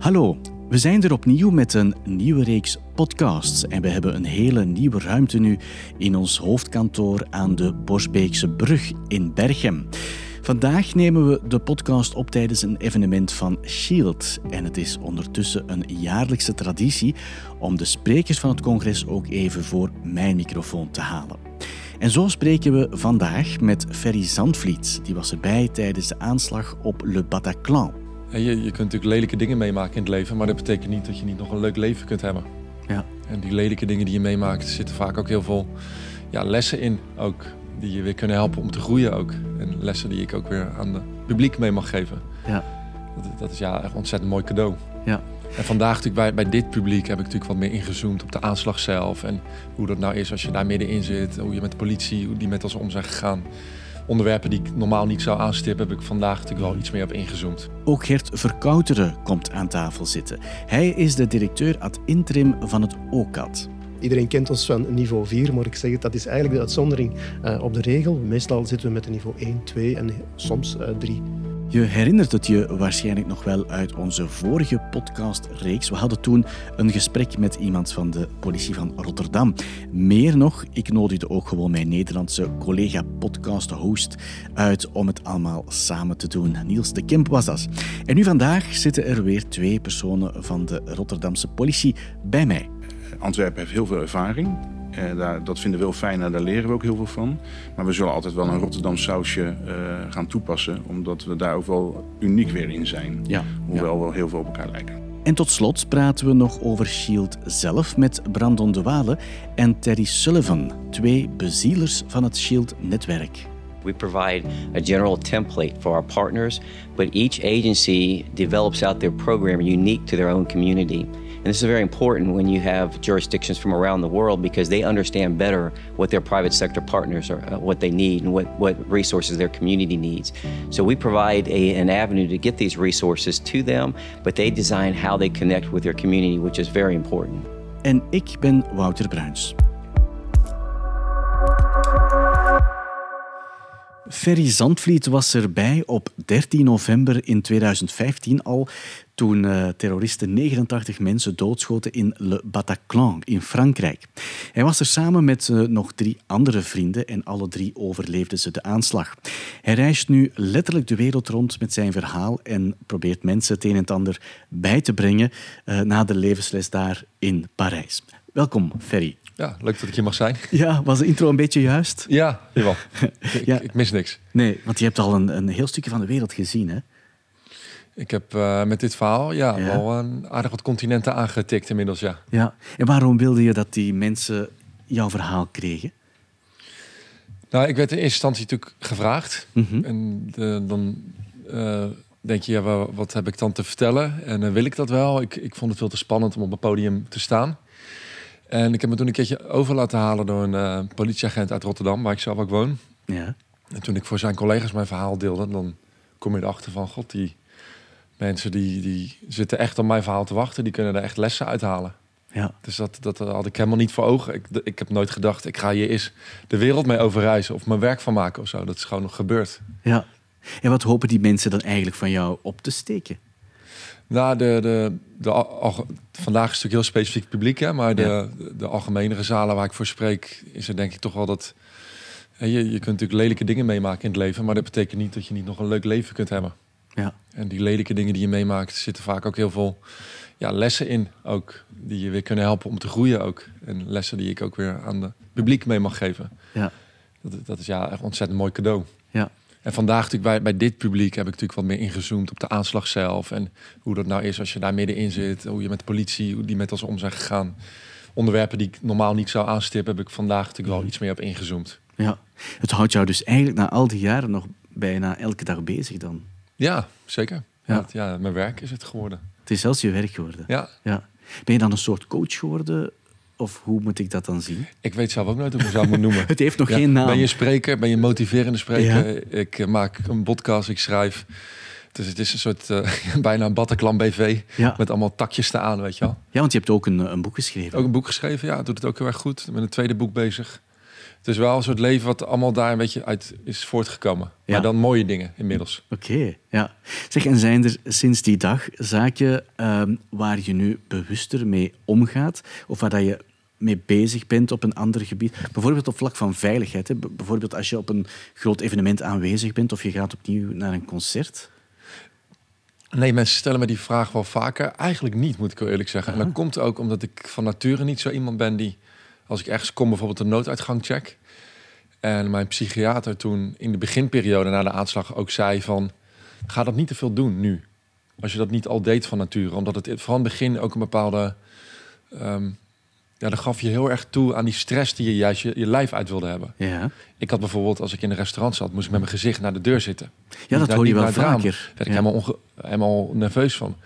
Hallo, we zijn er opnieuw met een nieuwe reeks podcasts en we hebben een hele nieuwe ruimte nu in ons hoofdkantoor aan de Borsbeekse Brug in Berchem. Vandaag nemen we de podcast op tijdens een evenement van Shield. En het is ondertussen een jaarlijkse traditie om de sprekers van het congres ook even voor mijn microfoon te halen. En zo spreken we vandaag met Ferry Zandvliet. Die was erbij tijdens de aanslag op Le Bataclan. Je, je kunt natuurlijk lelijke dingen meemaken in het leven, maar dat betekent niet dat je niet nog een leuk leven kunt hebben. Ja. En die lelijke dingen die je meemaakt, zitten vaak ook heel veel ja, lessen in. Ook die je weer kunnen helpen om te groeien ook. En lessen die ik ook weer aan het publiek mee mag geven. Ja. Dat, dat is ja echt een ontzettend mooi cadeau. Ja. En vandaag natuurlijk bij, bij dit publiek heb ik natuurlijk wat meer ingezoomd op de aanslag zelf. En hoe dat nou is als je daar middenin zit. Hoe je met de politie, hoe die met ons om zijn gegaan. Onderwerpen die ik normaal niet zou aanstippen, heb ik vandaag natuurlijk wel iets meer op ingezoomd. Ook Gert Verkouteren komt aan tafel zitten. Hij is de directeur ad interim van het OCAD. Iedereen kent ons van niveau 4, maar ik zeg het, dat is eigenlijk de uitzondering uh, op de regel. Meestal zitten we met een niveau 1, 2 en soms uh, 3. Je herinnert het je waarschijnlijk nog wel uit onze vorige podcastreeks. We hadden toen een gesprek met iemand van de politie van Rotterdam. Meer nog, ik nodigde ook gewoon mijn Nederlandse collega podcast-host uit om het allemaal samen te doen. Niels de Kemp was dat. En nu vandaag zitten er weer twee personen van de Rotterdamse politie bij mij. Antwerpen heeft heel veel ervaring. Uh, daar, dat vinden we heel fijn en daar leren we ook heel veel van. Maar we zullen altijd wel een Rotterdam sausje uh, gaan toepassen, omdat we daar ook wel uniek weer in zijn. Ja, hoewel ja. we heel veel op elkaar lijken. En tot slot praten we nog over Shield zelf met Brandon de Wale en Terry Sullivan, twee bezielers van het Shield-netwerk. We provide a general template for our partners, but each agency develops out their program unique to their own community. And this is very important when you have jurisdictions from around the world because they understand better what their private sector partners are, uh, what they need, and what, what resources their community needs. So we provide a, an avenue to get these resources to them, but they design how they connect with their community, which is very important. En ik ben Wouter Bruins. Ferry Zandvliet was erbij op 13 november in 2015 al, toen uh, terroristen 89 mensen doodschoten in Le Bataclan in Frankrijk. Hij was er samen met uh, nog drie andere vrienden en alle drie overleefden ze de aanslag. Hij reist nu letterlijk de wereld rond met zijn verhaal en probeert mensen het een en het ander bij te brengen uh, na de levensles daar in Parijs. Welkom, Ferry. Ja, leuk dat ik hier mag zijn. Ja, was de intro een beetje juist? Ja, jawel. ik, ja. ik mis niks. Nee, want je hebt al een, een heel stukje van de wereld gezien, hè? Ik heb uh, met dit verhaal ja, ja, wel een aardig wat continenten aangetikt inmiddels, ja. Ja, en waarom wilde je dat die mensen jouw verhaal kregen? Nou, ik werd in eerste instantie natuurlijk gevraagd. Mhm. Mm -hmm. En de, dan uh, denk je, ja, wat heb ik dan te vertellen? En uh, wil ik dat wel? Ik, ik vond het veel te spannend om op een podium te staan. En ik heb me toen een keertje over laten halen door een politieagent uit Rotterdam, waar ik zelf ook woon. Ja. En toen ik voor zijn collega's mijn verhaal deelde, dan kom je erachter van, god, die mensen die, die zitten echt op mijn verhaal te wachten. Die kunnen er echt lessen uithalen. Ja. Dus dat, dat had ik helemaal niet voor ogen. Ik, ik heb nooit gedacht, ik ga hier eens de wereld mee overreizen of mijn werk van maken of zo. Dat is gewoon nog gebeurd. Ja. En wat hopen die mensen dan eigenlijk van jou op te steken? Nou, de, de, de, al, vandaag is het natuurlijk heel specifiek publiek, hè, maar de, ja. de, de algemenere zalen waar ik voor spreek, is er denk ik toch wel dat. Je, je kunt natuurlijk lelijke dingen meemaken in het leven, maar dat betekent niet dat je niet nog een leuk leven kunt hebben. Ja. En die lelijke dingen die je meemaakt, zitten vaak ook heel veel ja, lessen in, ook, die je weer kunnen helpen om te groeien ook. En lessen die ik ook weer aan het publiek mee mag geven. Ja. Dat, dat is ja echt een ontzettend mooi cadeau. Ja. En vandaag natuurlijk bij, bij dit publiek heb ik natuurlijk wat meer ingezoomd op de aanslag zelf. En hoe dat nou is als je daar middenin zit. Hoe je met de politie, hoe die met ons om zijn gegaan. Onderwerpen die ik normaal niet zou aanstippen, heb ik vandaag natuurlijk wel iets meer op ingezoomd. Ja, het houdt jou dus eigenlijk na al die jaren nog bijna elke dag bezig dan. Ja, zeker. Ja. Ja, mijn werk is het geworden. Het is zelfs je werk geworden. Ja, Ja. Ben je dan een soort coach geworden? Of hoe moet ik dat dan zien? ik weet zelf ook nooit hoe ik mezelf moet noemen. Het heeft nog Ja, geen naam. Ben je spreker? Ben je motiverende spreker? Ja. Ik eh, maak een podcast, ik schrijf. Dus het is een soort eh, bijna een Bataclan BV. Ja. Met allemaal takjes aan, weet je wel. ja, want je hebt ook een, een boek geschreven. Ook een boek geschreven, ja, doet het ook heel erg goed. Ik ben een tweede boek bezig. Het is wel een soort leven wat allemaal daar een beetje uit is voortgekomen. Ja. Maar dan mooie dingen inmiddels. Oké, ja. Zeg, en zijn er sinds die dag zaken ehm, waar je nu bewuster mee omgaat? Of waar dat je mee bezig bent op een ander gebied? Bijvoorbeeld op vlak van veiligheid. Hè? Bijvoorbeeld als je op een groot evenement aanwezig bent of je gaat opnieuw naar een concert. Nee, mensen stellen me die vraag wel vaker. Eigenlijk niet, moet ik wel eerlijk zeggen. En dat komt ook omdat ik van nature niet zo iemand ben die... Als ik ergens kom, bijvoorbeeld een nooduitgang check. En mijn psychiater toen in de beginperiode na de aanslag ook zei van... Ga dat niet te veel doen nu. Als je dat niet al deed van nature. Omdat het van het begin ook een bepaalde... ehm, ja, dan gaf je heel erg toe aan die stress die je juist je, je lijf uit wilde hebben. Ja, Ik had bijvoorbeeld, als ik in een restaurant zat, moest ik met mijn gezicht naar de deur zitten. ja Niet dat hoor je wel vaker. Werd ik helemaal, helemaal nerveus van.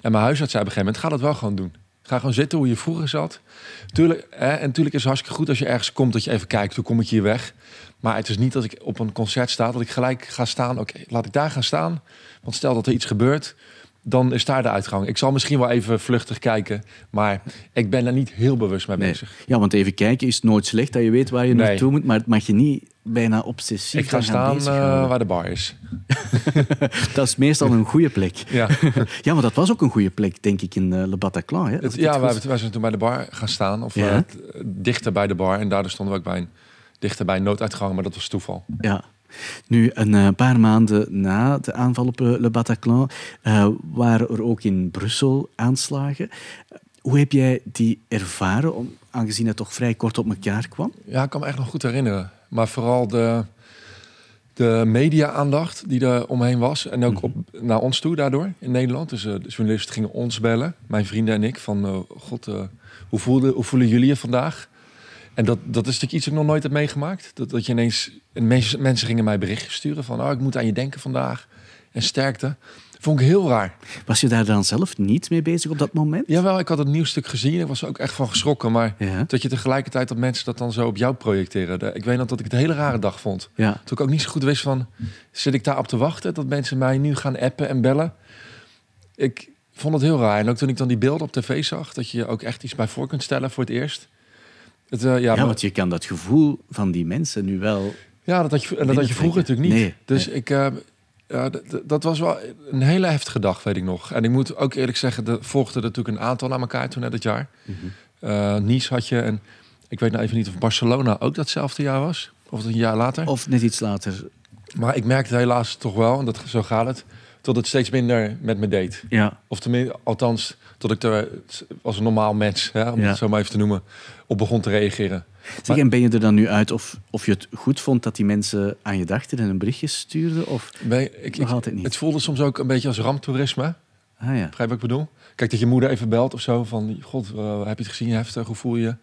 En mijn huisarts zei op een gegeven moment, ga dat wel gewoon doen. Ga gewoon zitten hoe je vroeger zat. Tuurlijk, hè, en natuurlijk is het hartstikke goed als je ergens komt dat je even kijkt, hoe kom ik hier weg. Maar het is niet dat ik op een concert sta, dat ik gelijk ga staan. Oké, laat ik daar gaan staan. Want stel dat er iets gebeurt, dan is daar de uitgang. Ik zal misschien wel even vluchtig kijken, maar ik ben daar niet heel bewust mee Nee. bezig. Ja, want even kijken is nooit slecht dat je weet waar je Nee. naartoe moet, maar het mag je niet bijna obsessief Ik ga staan eh, waar de bar is. Dat is meestal een goede plek. Ja. Ja, maar dat was ook een goede plek, denk ik, in eh, Le Bataclan. Hè? Het, ja, wij, wij zijn toen bij de bar gaan staan. Of Ja. eh, dichter bij de bar. En daardoor stonden we ook bij een, dichter bij een nooduitgang. Maar dat was toeval. Ja. Nu, een paar maanden na de aanval op Le Bataclan waren er ook in Brussel aanslagen. Hoe heb jij die ervaren, om, aangezien het toch vrij kort op elkaar kwam? Ja, ik kan me echt nog goed herinneren. Maar vooral de, de media-aandacht die er omheen was. En ook op, naar ons toe daardoor in Nederland. Dus eh, de journalisten gingen ons bellen. Mijn vrienden en ik. Van, eh, god, eh, hoe, voelde, hoe voelen jullie je vandaag? En dat, dat is natuurlijk iets dat ik nog nooit heb meegemaakt. Dat, dat je ineens... En mensen, mensen gingen mij berichtjes sturen van... Oh, ik moet aan je denken vandaag. En sterkte. Vond ik heel raar. Was je daar dan zelf niet mee bezig op dat moment? Jawel, ik had het nieuwstuk gezien. Ik was er ook echt van geschrokken. Maar Ja. dat je tegelijkertijd dat mensen dat dan zo op jou projecteren. Ik weet nog dat ik het een hele rare dag vond. Ja. Toen ik ook niet zo goed wist van... Zit ik daarop te wachten dat mensen mij nu gaan appen en bellen? Ik vond het heel raar. En ook toen ik dan die beelden op tv zag... dat je je ook echt iets bij voor kunt stellen voor het eerst. Het, eh, ja, Ja, maar- want je kan dat gevoel van die mensen nu wel... ja, dat had je, dat had je vroeger natuurlijk niet. Nee. Dus ik... eh, ja, dat was wel een hele heftige dag, weet ik nog. En ik moet ook eerlijk zeggen, er volgden er natuurlijk een aantal aan elkaar toen net dat jaar. Eh, nice had je en ik weet nou even niet of Barcelona ook datzelfde jaar was. Of het een jaar later. Of net iets later. Maar ik merkte helaas toch wel, en dat, zo gaat het, tot het steeds minder met me deed. Ja. Of tenminste, althans, tot ik er als een normaal mens, hè, om Ja. het zo maar even te noemen, op begon te reageren. Zeg, en ben je er dan nu uit of, of je het goed vond dat die mensen aan je dachten en een berichtje stuurden? Of... Ik, ik, Nog altijd niet. Het voelde soms ook een beetje als ramptoerisme. Ah ja. Begrijp wat ik bedoel? Kijk, dat je moeder even belt of zo van... God, eh, heb je het gezien? Heftig, hoe voel je?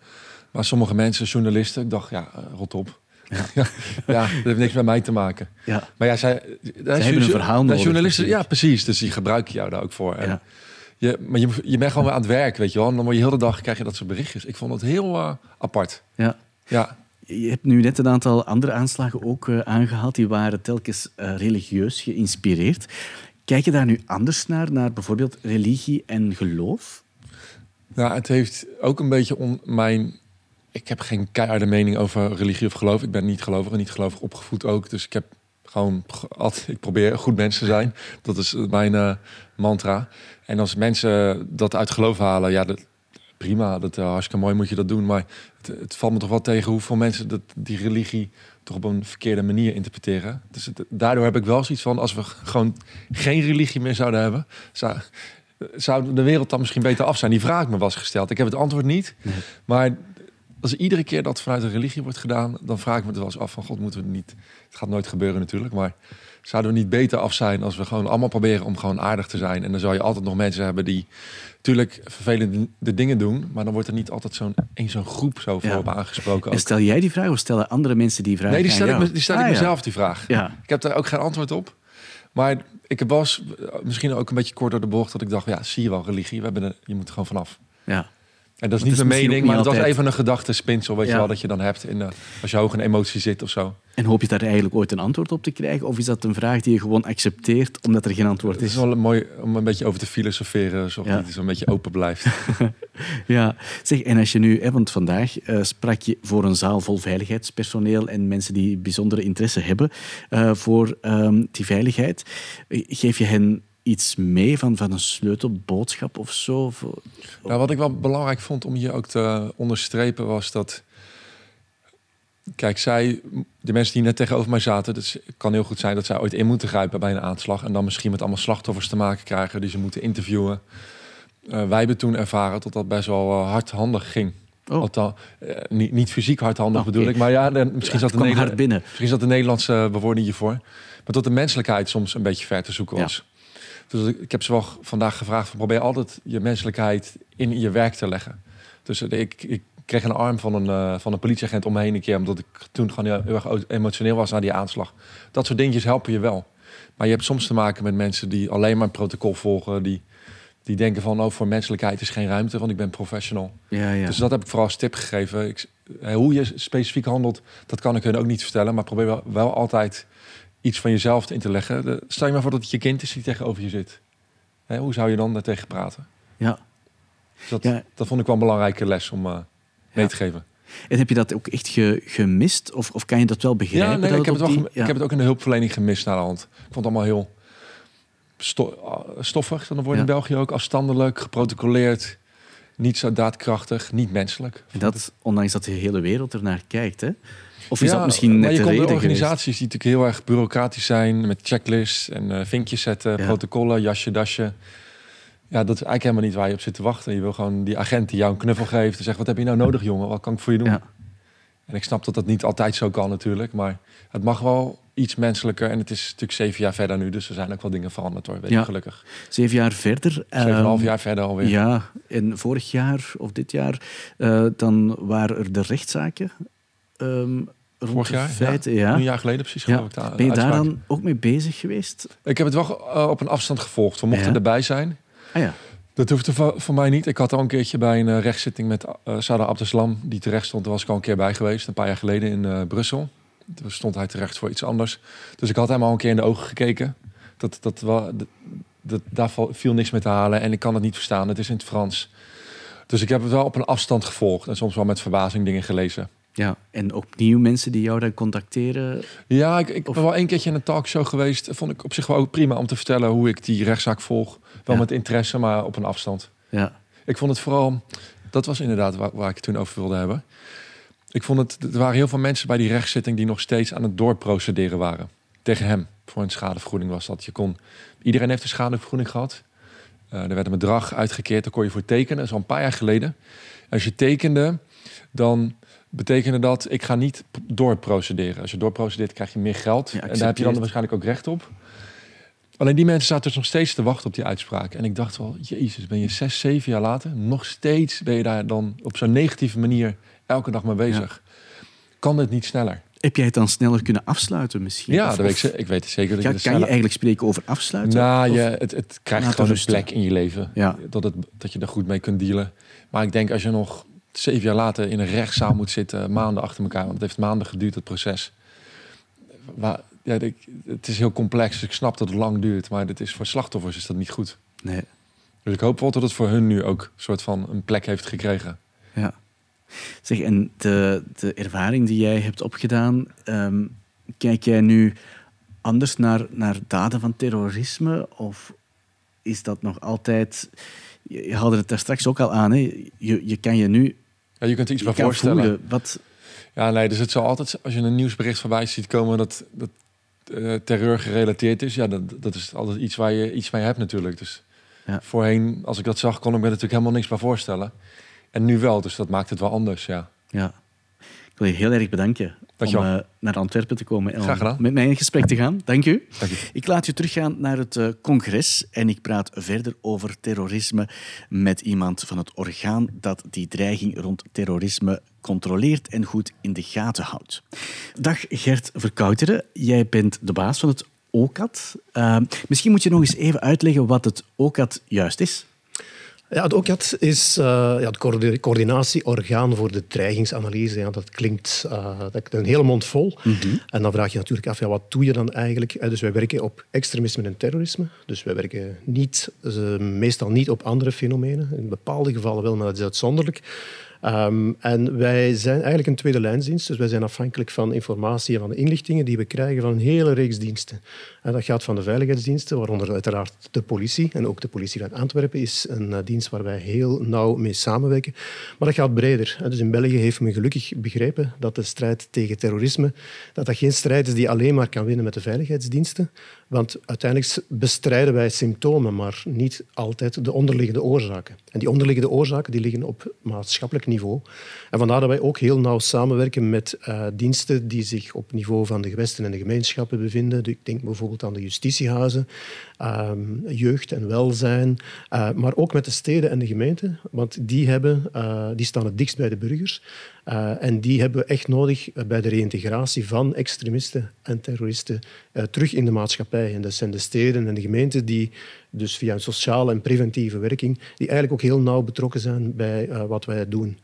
Maar sommige mensen, journalisten, ik dacht, ja, eh, rot op. Ja. ja, dat heeft niks met mij te maken. ja. Maar ja, zij... hebben een verhaal nodig, Journalisten, ja, precies. Dus die gebruiken jou daar ook voor. En Ja. Je, maar je, je bent gewoon weer aan het werk, weet je wel. En dan word je heel de dag, krijg je dat soort berichtjes. Ik vond het heel eh, apart. ja. Ja, Je hebt nu net een aantal andere aanslagen ook eh, aangehaald. Die waren telkens eh, religieus geïnspireerd. Kijk je daar nu anders naar, naar bijvoorbeeld religie en geloof? Ja, het heeft ook een beetje om mijn. Ik heb geen keiharde mening over religie of geloof. Ik ben niet gelovig en niet gelovig opgevoed ook. Dus ik heb gewoon. Ik probeer goed mens te zijn. Dat is mijn eh, mantra. En als mensen dat uit geloof halen, ja, dat, prima. Dat uh, hartstikke mooi moet je dat doen. Maar het, het valt me toch wel tegen hoeveel mensen dat, die religie toch op een verkeerde manier interpreteren. Dus het- daardoor heb ik wel zoiets van: als we gewoon geen religie meer zouden hebben, zou, zou de wereld dan misschien beter af zijn? Die vraag me was gesteld. Ik heb het antwoord niet. Maar als iedere keer dat vanuit een religie wordt gedaan, dan vraag ik me er wel eens af van God, moeten we het niet. Het gaat nooit gebeuren natuurlijk, maar zouden we niet beter af zijn als we gewoon allemaal proberen om gewoon aardig te zijn? En dan zou je altijd nog mensen hebben die natuurlijk vervelende de dingen doen, maar dan wordt er niet altijd zo'n één zo'n groep zo voor Ja. op aangesproken. En stel jij die vraag of stellen andere mensen die vraag Nee, die stel, ik, me, die stel Ah, ik ja. mezelf die vraag. Ja. Ik heb daar ook geen antwoord op. Maar ik was misschien ook een beetje kort door de bocht dat ik dacht, ja, zie je wel, religie, we hebben er, je moet er gewoon vanaf. Ja. En dat is niet is mijn mening, maar dat was even een gedachtespinsel, weet Ja. je wel, dat je dan hebt in, als je hoog in emotie zit of zo. En hoop je daar eigenlijk ooit een antwoord op te krijgen? Of is dat een vraag die je gewoon accepteert omdat er geen antwoord Het is is? wel mooi om een beetje over te filosoferen, zodat Ja. het een beetje open blijft. Ja, zeg, en als je nu, hè, want vandaag eh, sprak je voor een zaal vol veiligheidspersoneel en mensen die bijzondere interesse hebben eh, voor ehm, die veiligheid. Geef je hen iets mee van, van een sleutelboodschap of zo? Nou, wat ik wel belangrijk vond om hier ook te onderstrepen was dat. Kijk, zij, de mensen die net tegenover mij zaten, het kan heel goed zijn dat zij ooit in moeten grijpen bij een aanslag. En dan misschien met allemaal slachtoffers te maken krijgen die ze moeten interviewen. Eh, wij hebben toen ervaren dat dat best wel eh, hardhandig ging. Oh. Althans, eh, niet, niet fysiek hardhandig Oh, bedoel ik, maar ja, dan- misschien Ja, zat het de hard binnen. Misschien zat de Nederlandse bewoording hiervoor. Maar dat de menselijkheid soms een beetje ver te zoeken Ja. Dus ik, heb ze wel vandaag gevraagd: van, probeer altijd je menselijkheid in je werk te leggen. Dus eh, ik, ik kreeg een arm van een, eh, van een politieagent om me heen een keer, omdat ik toen gewoon heel, heel erg emotioneel was na die aanslag. Dat soort dingetjes helpen je wel. Maar je hebt soms te maken met mensen die alleen maar een protocol volgen, die, die denken van: oh, voor menselijkheid is geen ruimte, want ik ben professional. Ja, ja. Dus dat heb ik vooral als tip gegeven. Ik, eh, hoe je specifiek handelt, dat kan ik hun ook niet vertellen. Maar probeer wel, wel altijd iets van jezelf in te leggen. De- stel je maar voor dat het je kind is die tegenover je zit. Hè, hoe zou je dan daartegen praten? ja. Dus dat, Ja. dat vond ik wel een belangrijke les om eh, mee Ja. te geven. En heb je dat ook echt ge- gemist? Of, of kan je dat wel begrijpen? Ja, nee, dat ik, heb het wel die- gem- ja. ik heb het ook in de hulpverlening gemist naar de hand. Ik vond het allemaal heel sto- ah, stoffig, dan wordt in. België ook afstandelijk, geprotocoleerd. Niet zo daadkrachtig, niet menselijk. En dat, ondanks dat de hele wereld ernaar kijkt, hè? Of is Ja, dat misschien maar net je de komt geweest? organisaties die natuurlijk heel erg bureaucratisch zijn... met checklists en eh, vinkjes zetten, Ja. protocollen, jasje, dasje. Ja, dat is eigenlijk helemaal niet waar je op zit te wachten. Je wil gewoon die agent die jou een knuffel geeft... en zegt, wat heb je nou nodig, jongen? Wat kan ik voor je doen? Ja. En ik snap dat dat niet altijd zo kan natuurlijk... maar het mag wel iets menselijker. En het is natuurlijk zeven jaar verder nu... dus er zijn ook wel dingen veranderd, hoor. Weet Ja. gelukkig. Zeven jaar verder. Zeven en een ehm, half jaar verder alweer. Ja, en vorig jaar of dit jaar, eh, dan waren er de rechtszaken ehm Vorig jaar. Ja. Een jaar geleden precies, Ja. geloof ik. de Ben je daar dan ook mee bezig geweest? Ik heb het wel eh, op een afstand gevolgd. We mochten erbij zijn... Ah ja, Dat hoefde voor, voor mij niet. Ik had al een keertje bij een eh, rechtszitting met uh, Sada Abdeslam, die terecht stond. Daar was ik al een keer bij geweest, een paar jaar geleden in eh, Brussel. Toen stond hij terecht voor iets anders. Dus ik had hem al een keer in de ogen gekeken. Dat, dat, wel, dat, dat, daar viel niks mee te halen en ik kan het niet verstaan. Het is in het Frans. Dus ik heb het wel op een afstand gevolgd en soms wel met verbazing dingen gelezen. Ja. En opnieuw mensen die jou dan contacteren. Ja, ik, ik Of- ben wel een keertje in een talkshow geweest. Vond ik op zich wel prima om te vertellen hoe ik die rechtszaak volg. Wel Ja. met interesse, maar op een afstand. Ja, Ik vond het vooral, dat was inderdaad waar, waar ik het toen over wilde hebben. Ik vond het, er waren heel veel mensen bij die rechtszitting die nog steeds aan het doorprocederen waren. Tegen hem. Voor een schadevergoeding was dat. Je kon, iedereen heeft een schadevergoeding gehad. Eh, er werd een bedrag uitgekeerd, daar kon je voor tekenen. Dat is al een paar jaar geleden. Als je tekende, dan betekende dat ik ga niet doorprocederen. Als je doorprocedeert, krijg je meer geld. Ja, en daar heb je dan waarschijnlijk ook recht op. Alleen die mensen zaten dus nog steeds te wachten op die uitspraak. En ik dacht wel, jezus, ben je zes, zeven jaar later... nog steeds ben je daar dan op zo'n negatieve manier elke dag mee bezig. Kan het niet sneller? Heb jij het dan sneller kunnen afsluiten misschien? Ja, Of- dat weet ik, ik weet het zeker. Dat Ja, je kan je eigenlijk spreken over afsluiten? Nou, je, het, het krijgt gewoon een plek in je leven. Ja. Dat, het, dat je er goed mee kunt dealen. Maar ik denk als je nog zeven jaar later in een rechtszaal moet zitten... maanden achter elkaar, want het heeft maanden geduurd, het proces. Waar, ja, het is heel complex, dus ik snap dat het lang duurt. Maar het is, voor slachtoffers is dat niet goed. Nee, Dus ik hoop wel dat het voor hun nu ook een soort van een plek heeft gekregen. ja. Zeg, en de, de ervaring die jij hebt opgedaan, ehm, kijk jij nu anders naar, naar daden van terrorisme? Of is dat nog altijd... Je, je haalde het daar straks ook al aan, hè? Je, je kan je nu Ja, je kunt er iets bij voorstellen. voelen. Wat, Ja, nee, dus het zal altijd, als je een nieuwsbericht voorbij ziet komen dat, dat eh, terreur gerelateerd is, ja, dat, dat is altijd iets waar je iets mee hebt natuurlijk. Dus Ja. voorheen, als ik dat zag, kon ik me natuurlijk helemaal niks bij voorstellen. En nu wel, dus dat maakt het wel anders, ja. ja. Ik wil je heel erg bedanken om eh, naar Antwerpen te komen en met mij in gesprek te gaan. Dank u. Dank u. Ik laat je teruggaan naar het eh, congres en ik praat verder over terrorisme met iemand van het orgaan dat die dreiging rond terrorisme controleert en goed in de gaten houdt. Dag Gert Verkouteren, jij bent de baas van het OCAT. Eh, misschien moet je nog eens even uitleggen wat het OCAT juist is. Ja, het OCAT is uh, ja, het coördinatieorgaan voor de dreigingsanalyse. Ja, dat klinkt uh, dat een hele mond vol. Mm -hmm. En dan vraag je natuurlijk af, ja, wat doe je dan eigenlijk? Dus wij werken op extremisme en terrorisme. Dus wij werken niet, uh, meestal niet op andere fenomenen. In bepaalde gevallen wel, maar dat is uitzonderlijk. Um, en wij zijn eigenlijk een tweede lijnsdienst, dus wij zijn afhankelijk van informatie en van de inlichtingen die we krijgen van een hele reeks diensten. En dat gaat van de veiligheidsdiensten, waaronder uiteraard de politie. En ook de politie van Antwerpen is een uh, dienst waar wij heel nauw mee samenwerken. Maar dat gaat breder. Dus in België heeft men gelukkig begrepen dat de strijd tegen terrorisme dat dat geen strijd is die alleen maar kan winnen met de veiligheidsdiensten. Want uiteindelijk bestrijden wij symptomen, maar niet altijd de onderliggende oorzaken. En die onderliggende oorzaken die liggen op maatschappelijk niveau. En vandaar dat wij ook heel nauw samenwerken met uh, diensten die zich op niveau van de gewesten en de gemeenschappen bevinden. Ik denk bijvoorbeeld aan de justitiehuizen, um, jeugd en welzijn, uh, maar ook met de steden en de gemeenten, want die, hebben, uh, die staan het dichtst bij de burgers. Uh, en die hebben we echt nodig bij de reïntegratie van extremisten en terroristen uh, terug in de maatschappij. En dat zijn de steden en de gemeenten die dus via een sociale en preventieve werking, die eigenlijk ook heel nauw betrokken zijn bij wat wij doen.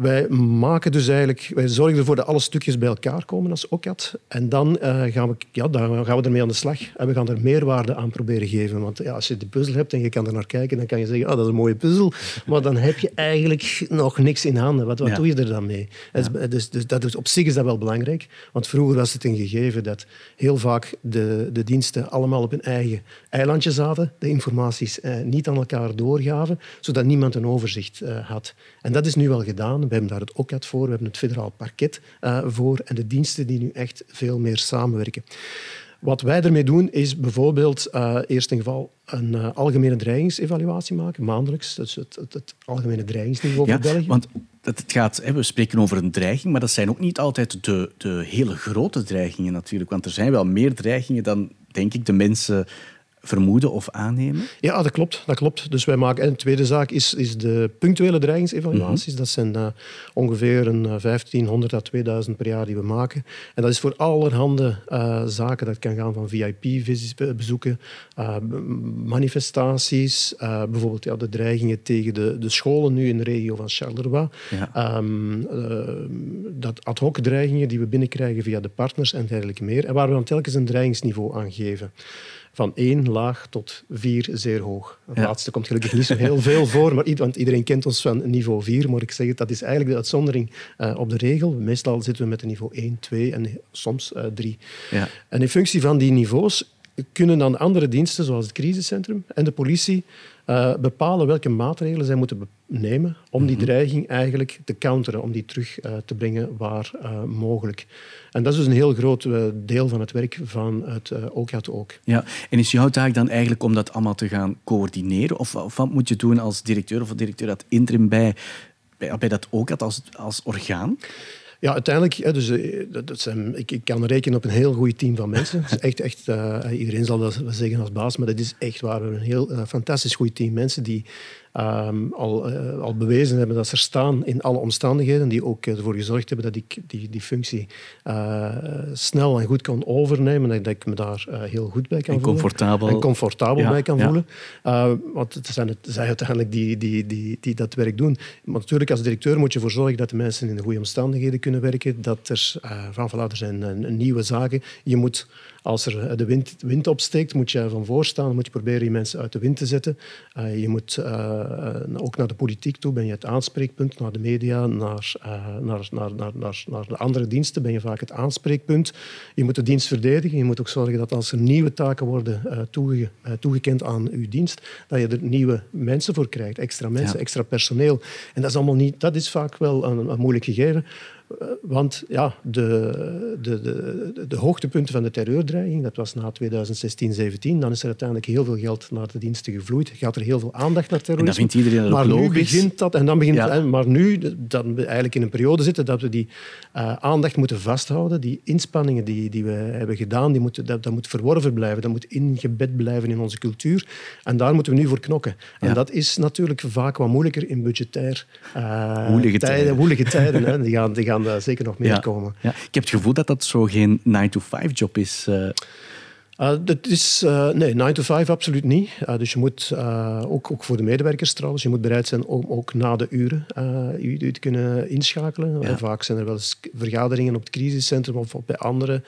Wij maken dus eigenlijk, wij zorgen ervoor dat alle stukjes bij elkaar komen als OCAT. En dan, uh, gaan we, ja, dan gaan we ermee aan de slag. En we gaan er meerwaarde aan proberen geven. Want ja, als je die puzzel hebt en je kan er naar kijken, dan kan je zeggen, oh, dat is een mooie puzzel. Maar dan heb je eigenlijk nog niks in handen. Wat, wat ja. doe je er dan mee? Ja. Dus, dus, dat is, op zich is dat wel belangrijk. Want vroeger was het een gegeven dat heel vaak de, de diensten allemaal op hun eigen eilandje zaten. De informaties eh, niet aan elkaar doorgaven, zodat niemand een overzicht uh, had. En dat is nu wel gedaan. We hebben daar het OCAT voor, we hebben het federaal parket uh, voor en de diensten die nu echt veel meer samenwerken. Wat wij ermee doen is bijvoorbeeld uh, eerst in geval een uh, algemene dreigingsevaluatie maken, maandelijks. Dus het, het, het algemene dreigingsniveau ja, voor België. Want het gaat, we spreken over een dreiging, maar dat zijn ook niet altijd de, de hele grote dreigingen natuurlijk. Want er zijn wel meer dreigingen dan, denk ik, de mensen vermoeden of aannemen? Ja, dat klopt. Dat klopt. Dus wij maken, en de tweede zaak is, is de punctuele dreigingsevaluaties. Mm -hmm. Dat zijn uh, ongeveer een 1500 à 2000 per jaar die we maken. En dat is voor allerhande uh, zaken. Dat kan gaan van VIP-bezoeken, uh, manifestaties, bijvoorbeeld ja, de dreigingen tegen de, de scholen nu in de regio van Charleroi. Ja. Um, dat ad hoc dreigingen die we binnenkrijgen via de partners en dergelijke meer. En waar we dan telkens een dreigingsniveau aan geven van één laag tot vier zeer hoog. Het ja. laatste komt gelukkig niet zo heel veel voor, maar, want iedereen kent ons van niveau 4. Maar ik zeg het, dat is eigenlijk de uitzondering uh, op de regel. Meestal zitten we met een niveau 1, 2 en soms uh, 3. Ja. En in functie van die niveaus kunnen dan andere diensten, zoals het crisiscentrum en de politie, uh, bepalen welke maatregelen zij moeten nemen om die dreiging eigenlijk te counteren, om die terug uh, te brengen waar uh, mogelijk. En dat is dus een heel groot deel van het werk van het OCAT ook. Ja, en is jouw taak dan eigenlijk om dat allemaal te gaan coördineren? Of, of wat moet je doen als directeur of directeur dat interim bij, bij, bij dat OCAT als, als orgaan? Ja, uiteindelijk, dus, dat zijn, ik, ik, kan rekenen op een heel goed team van mensen. Echt, echt, uh, iedereen zal dat zeggen als baas, maar dat is echt waar. We een heel uh, fantastisch goed team mensen die um, al, uh, al bewezen hebben dat ze er staan in alle omstandigheden, die ook ervoor gezorgd hebben dat ik die, die functie snel en goed kan overnemen, en dat ik me daar heel goed bij kan en voelen. Comfortabel. En comfortabel ja, bij kan ja. voelen. want het zijn, het zijn uiteindelijk die, die, die, die dat werk doen. Maar natuurlijk, als directeur moet je ervoor zorgen dat de mensen in de goede omstandigheden kunnen werken, dat er, van, voilà, er zijn nieuwe zaken. Je moet als er de wind, wind opsteekt, moet je van voor staan. moet je proberen die mensen uit de wind te zetten. Uh, je moet uh, ook naar de politiek toe, ben je het aanspreekpunt. Naar de media, naar, uh, naar, naar, naar, naar, naar de andere diensten ben je vaak het aanspreekpunt. Je moet de dienst verdedigen. Je moet ook zorgen dat als er nieuwe taken worden toege, toegekend aan uw dienst, dat je er nieuwe mensen voor krijgt. Extra mensen, ja. extra personeel. En dat is allemaal niet... Dat is vaak wel een, een moeilijk gegeven. Want ja, de, de, de, de, hoogtepunten van de terreurdreiging, dat was na 2016, 17, dan is er uiteindelijk heel veel geld naar de diensten gevloeid. Gaat er heel veel aandacht naar terrorisme. En dat vindt iedereen maar logisch. nu begint dat, en dan begint, ja. maar nu dat we eigenlijk in een periode zitten dat we die uh, aandacht moeten vasthouden. Die inspanningen die, die we hebben gedaan, die moeten, dat, dat moet verworven blijven. Dat moet ingebed blijven in onze cultuur. En daar moeten we nu voor knokken. En dat is natuurlijk vaak wat moeilijker in budgetair uh, Woelige tijden. tijden. Woelige tijden hè. Die, gaan, die gaan daar zeker nog meer komen. Ja. Ik heb het gevoel dat dat zo geen 9-to-5-job is. Eh. Uh, dat is, uh, nee, 9 to 5 absoluut niet. Uh, dus je moet, ook, ook voor de medewerkers trouwens, je moet bereid zijn om ook na de uren u, u, te kunnen inschakelen. Ja. Vaak zijn er wel eens vergaderingen op het crisiscentrum of bij andere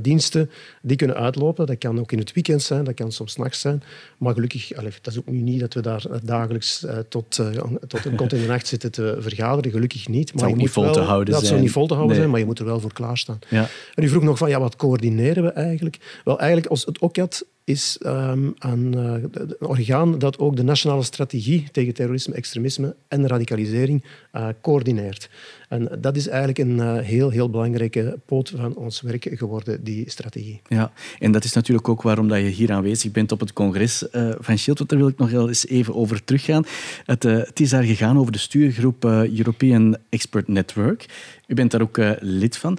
diensten die kunnen uitlopen. Dat kan ook in het weekend zijn, dat kan soms nachts zijn. Maar gelukkig, allee, dat is ook nu niet dat we daar dagelijks tot, tot een kot in de nacht zitten te vergaderen. Gelukkig niet. Maar dat zou niet vol te houden dat zijn. zou niet vol te houden zijn, maar je moet er wel voor klaarstaan. Ja. En u vroeg nog van, ja, wat coördineren we eigenlijk? Wel, eigenlijk, als het OCAT is een, uh, een, orgaan dat ook de nationale strategie tegen terrorisme, extremisme en radicalisering uh, coördineert. En dat is eigenlijk een uh, heel, heel belangrijke poot van ons werk geworden, die strategie. Ja, en dat is natuurlijk ook waarom dat je hier aanwezig bent op het congres van Shield. Want daar wil ik nog eens even over teruggaan. Het, het is daar gegaan over de stuurgroep European Expert Network. U bent daar ook lid van.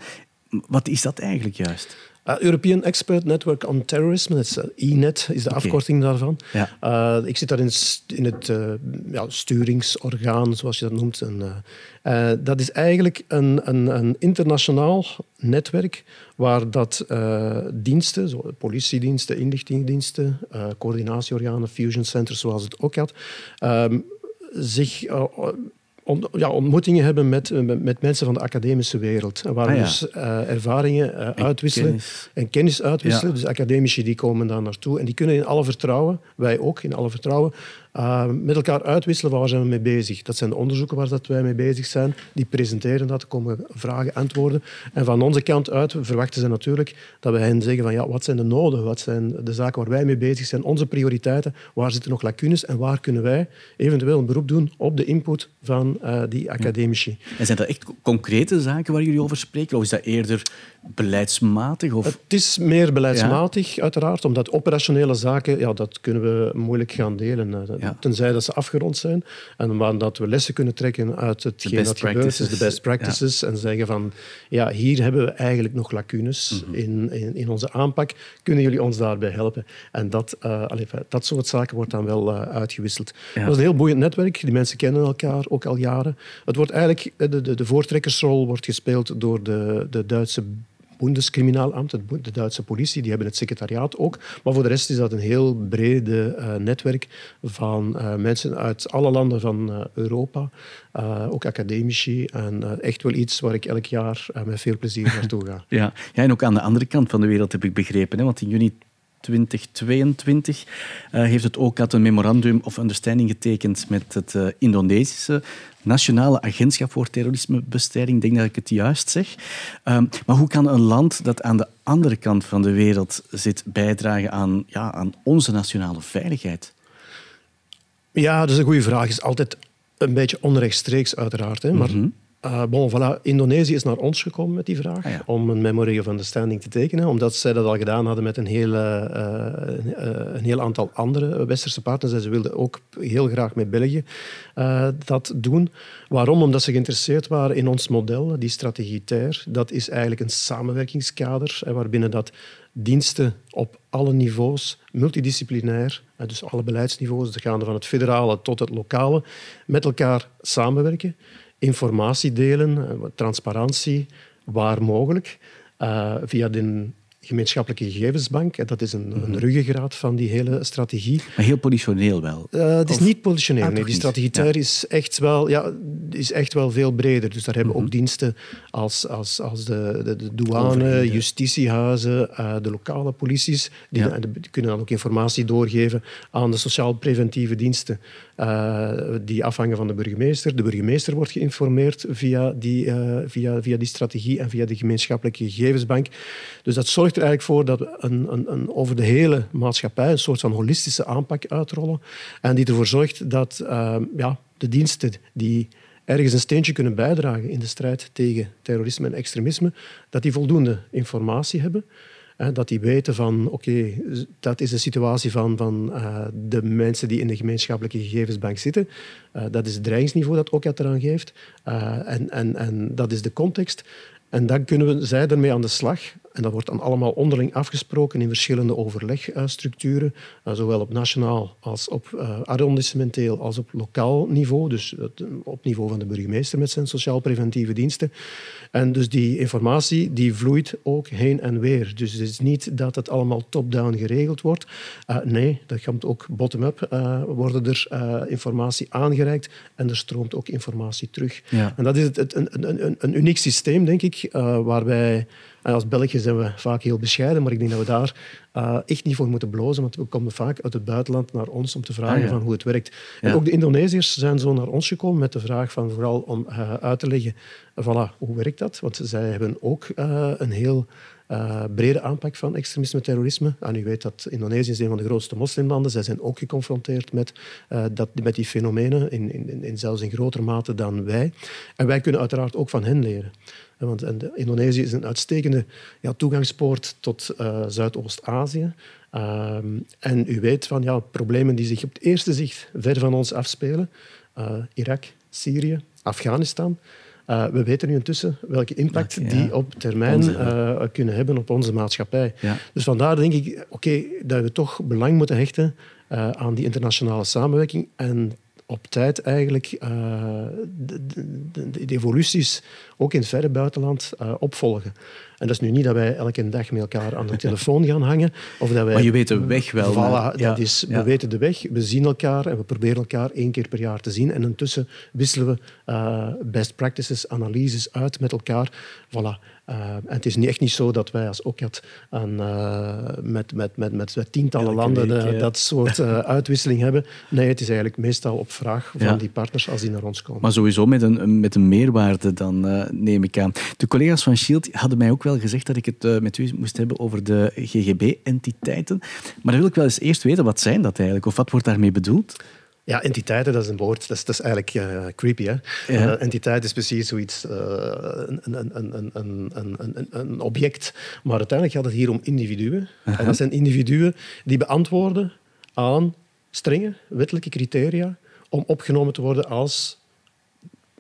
Wat is dat eigenlijk juist? Uh, European Expert Network on Terrorism, dat is uh, ENET, is de afkorting daarvan. Ja. Uh, ik zit daar in, in het ja, sturingsorgaan, zoals je dat noemt. En, dat is eigenlijk een, een, een internationaal netwerk waar dat diensten, zo, politiediensten, inlichtingendiensten, coördinatieorganen, fusion centers, zoals het ook had, ehm, zich ja, ontmoetingen hebben met, met mensen van de academische wereld. Waar ah, dus uh, ervaringen uh, uitwisselen kennis. en kennis uitwisselen. Dus academici die komen daar naartoe en die kunnen in alle vertrouwen, wij ook in alle vertrouwen, uh, met elkaar uitwisselen waar zijn we mee bezig. Dat zijn de onderzoeken waar dat wij mee bezig zijn. Die presenteren dat, komen vragen, antwoorden. En van onze kant uit verwachten ze natuurlijk dat we hen zeggen van ja, wat zijn de noden, wat zijn de zaken waar wij mee bezig zijn, onze prioriteiten, waar zitten nog lacunes en waar kunnen wij eventueel een beroep doen op de input van uh, die academici. En zijn dat echt concrete zaken waar jullie over spreken of is dat eerder beleidsmatig? Of? Het is meer beleidsmatig, uiteraard, omdat operationele zaken, ja, dat kunnen we moeilijk gaan delen. Eh, ja. Tenzij dat ze afgerond zijn. En dat we lessen kunnen trekken uit hetgeen dat de best practices. En zeggen van, ja, hier hebben we eigenlijk nog lacunes mhm. in, in, in, onze aanpak. Kunnen jullie ons daarbij helpen? En dat, uh, allez, dat soort zaken wordt dan wel uh, uitgewisseld. Dat is een heel boeiend netwerk. Die mensen kennen elkaar ook al jaren. Het wordt eigenlijk, de, de, de voortrekkersrol wordt gespeeld door de, de Duitse Bundeskriminaalamt, de Duitse politie, die hebben het secretariaat ook. Maar voor de rest is dat een heel brede uh, netwerk van uh, mensen uit alle landen van uh, Europa, ook academici. En echt wel iets waar ik elk jaar met veel plezier naartoe ga. ja. ja, en ook aan de andere kant van de wereld heb ik begrepen. Hè? Want in juni 2022 uh, heeft het ook een memorandum of understanding getekend met het uh, Indonesische Nationale Agentschap voor Terrorismebestrijding. Ik denk dat ik het juist zeg. Um, maar hoe kan een land dat aan de andere kant van de wereld zit bijdragen aan, ja, aan onze nationale veiligheid? Ja, dat is een goede vraag. Het is altijd een beetje onrechtstreeks, uiteraard. Hè? Maar mm -hmm. Uh, bon, voilà. Indonesië is naar ons gekomen met die vraag ah, om een memory of understanding te tekenen, omdat zij dat al gedaan hadden met een heel, uh, een heel aantal andere westerse partners. En ze wilden ook heel graag met België dat doen. Waarom? Omdat ze geïnteresseerd waren in ons model, die strategie TER. Dat is eigenlijk een samenwerkingskader waarbinnen dat diensten op alle niveaus, multidisciplinair, dus alle beleidsniveaus, gaande van het federale tot het lokale, met elkaar samenwerken informatie delen, eh, transparantie, waar mogelijk, uh, via de gemeenschappelijke gegevensbank. Dat is een, een mhm. ruggengraat van die hele strategie. Maar heel positioneel wel? Uh, het is niet positioneel. Ah, nee. Die strategie is, echt wel, ja, is echt wel veel breder. Dus daar hebben ook mhm. diensten als, als, als de, de, de douane, justitiehuizen, uh, de lokale polities. Die, die, kunnen dan ook informatie doorgeven aan de sociaal-preventieve diensten. Uh, die afhangen van de burgemeester. De burgemeester wordt geïnformeerd via die, via, via die strategie en via de gemeenschappelijke gegevensbank. Dus dat zorgt er eigenlijk voor dat we een, een, een, over de hele maatschappij een soort van holistische aanpak uitrollen. En die ervoor zorgt dat uh, ja, de diensten die ergens een steentje kunnen bijdragen in de strijd tegen terrorisme en extremisme, dat die voldoende informatie hebben. dat die weten van, oké, dat is de situatie van, van uh, de mensen die in de gemeenschappelijke gegevensbank zitten. Uh, dat is het dreigingsniveau dat ook eraan geeft. Uh, en, en, en dat is de context. En dan kunnen we, zij ermee aan de slag. En dat wordt dan allemaal onderling afgesproken in verschillende overlegstructuren, uh, zowel op nationaal als op uh, arrondissementeel als op lokaal niveau, dus op niveau van de burgemeester met zijn sociaal-preventieve diensten. En dus die informatie die vloeit ook heen en weer. Dus het is niet dat het allemaal top-down geregeld wordt. Uh, nee, dat komt ook bottom-up. worden er informatie aangereikt en er stroomt ook informatie terug. Ja. En dat is het, een, een, een uniek systeem, denk ik, waarbij en als België zijn we vaak heel bescheiden, maar ik denk dat we daar uh, echt niet voor moeten blozen, want we komen vaak uit het buitenland naar ons om te vragen ah, van hoe het werkt. En ook de Indonesiërs zijn zo naar ons gekomen met de vraag van vooral om uh, uit te leggen, voilà, hoe werkt dat? Want zij hebben ook een heel uh, brede aanpak van extremisme en terrorisme. En u weet dat Indonesië is een van de grootste moslimlanden. Zij zijn ook geconfronteerd met, uh, dat, met die fenomenen, in, in, in, zelfs in grotere mate dan wij. En wij kunnen uiteraard ook van hen leren. Want Indonesië is een uitstekende ja, toegangspoort tot Zuidoost-Azië. En u weet van ja, problemen die zich op het eerste zicht ver van ons afspelen. Irak, Syrië, Afghanistan. Uh, we weten nu intussen welke impact die op termijn uh, kunnen hebben op onze maatschappij. Dus vandaar denk ik oké, dat we toch belang moeten hechten uh, aan die internationale samenwerking en op tijd eigenlijk de, de, de, evoluties ook in het verre buitenland opvolgen. En dat is nu niet dat wij elke dag met elkaar aan de telefoon gaan hangen. Of dat wij, maar je weet de weg wel. Voilà, dat is, we weten de weg, we zien elkaar en we proberen elkaar één keer per jaar te zien. En intussen wisselen we uh, best practices, analyses uit met elkaar. Voilà. En het is niet, echt niet zo dat wij als OCAT aan, uh, met, met, met, met, tientallen landen week, dat soort uitwisseling hebben. Nee, het is eigenlijk meestal op vraag van die partners als die naar ons komen. Maar sowieso met een, met een meerwaarde dan, neem ik aan. De collega's van Shield hadden mij ook wel gezegd dat ik het met u moest hebben over de GGB-entiteiten. Maar dan wil ik wel eens eerst weten, wat zijn dat eigenlijk? Of wat wordt daarmee bedoeld? Ja, entiteiten, dat is een woord. Dat is, dat is eigenlijk uh, creepy. Hè? Ja. Uh, entiteit is precies zoiets, uh, een, een, een, een, een, object. Maar uiteindelijk gaat het hier om individuen. -huh. En dat zijn individuen die beantwoorden aan strenge wettelijke criteria om opgenomen te worden als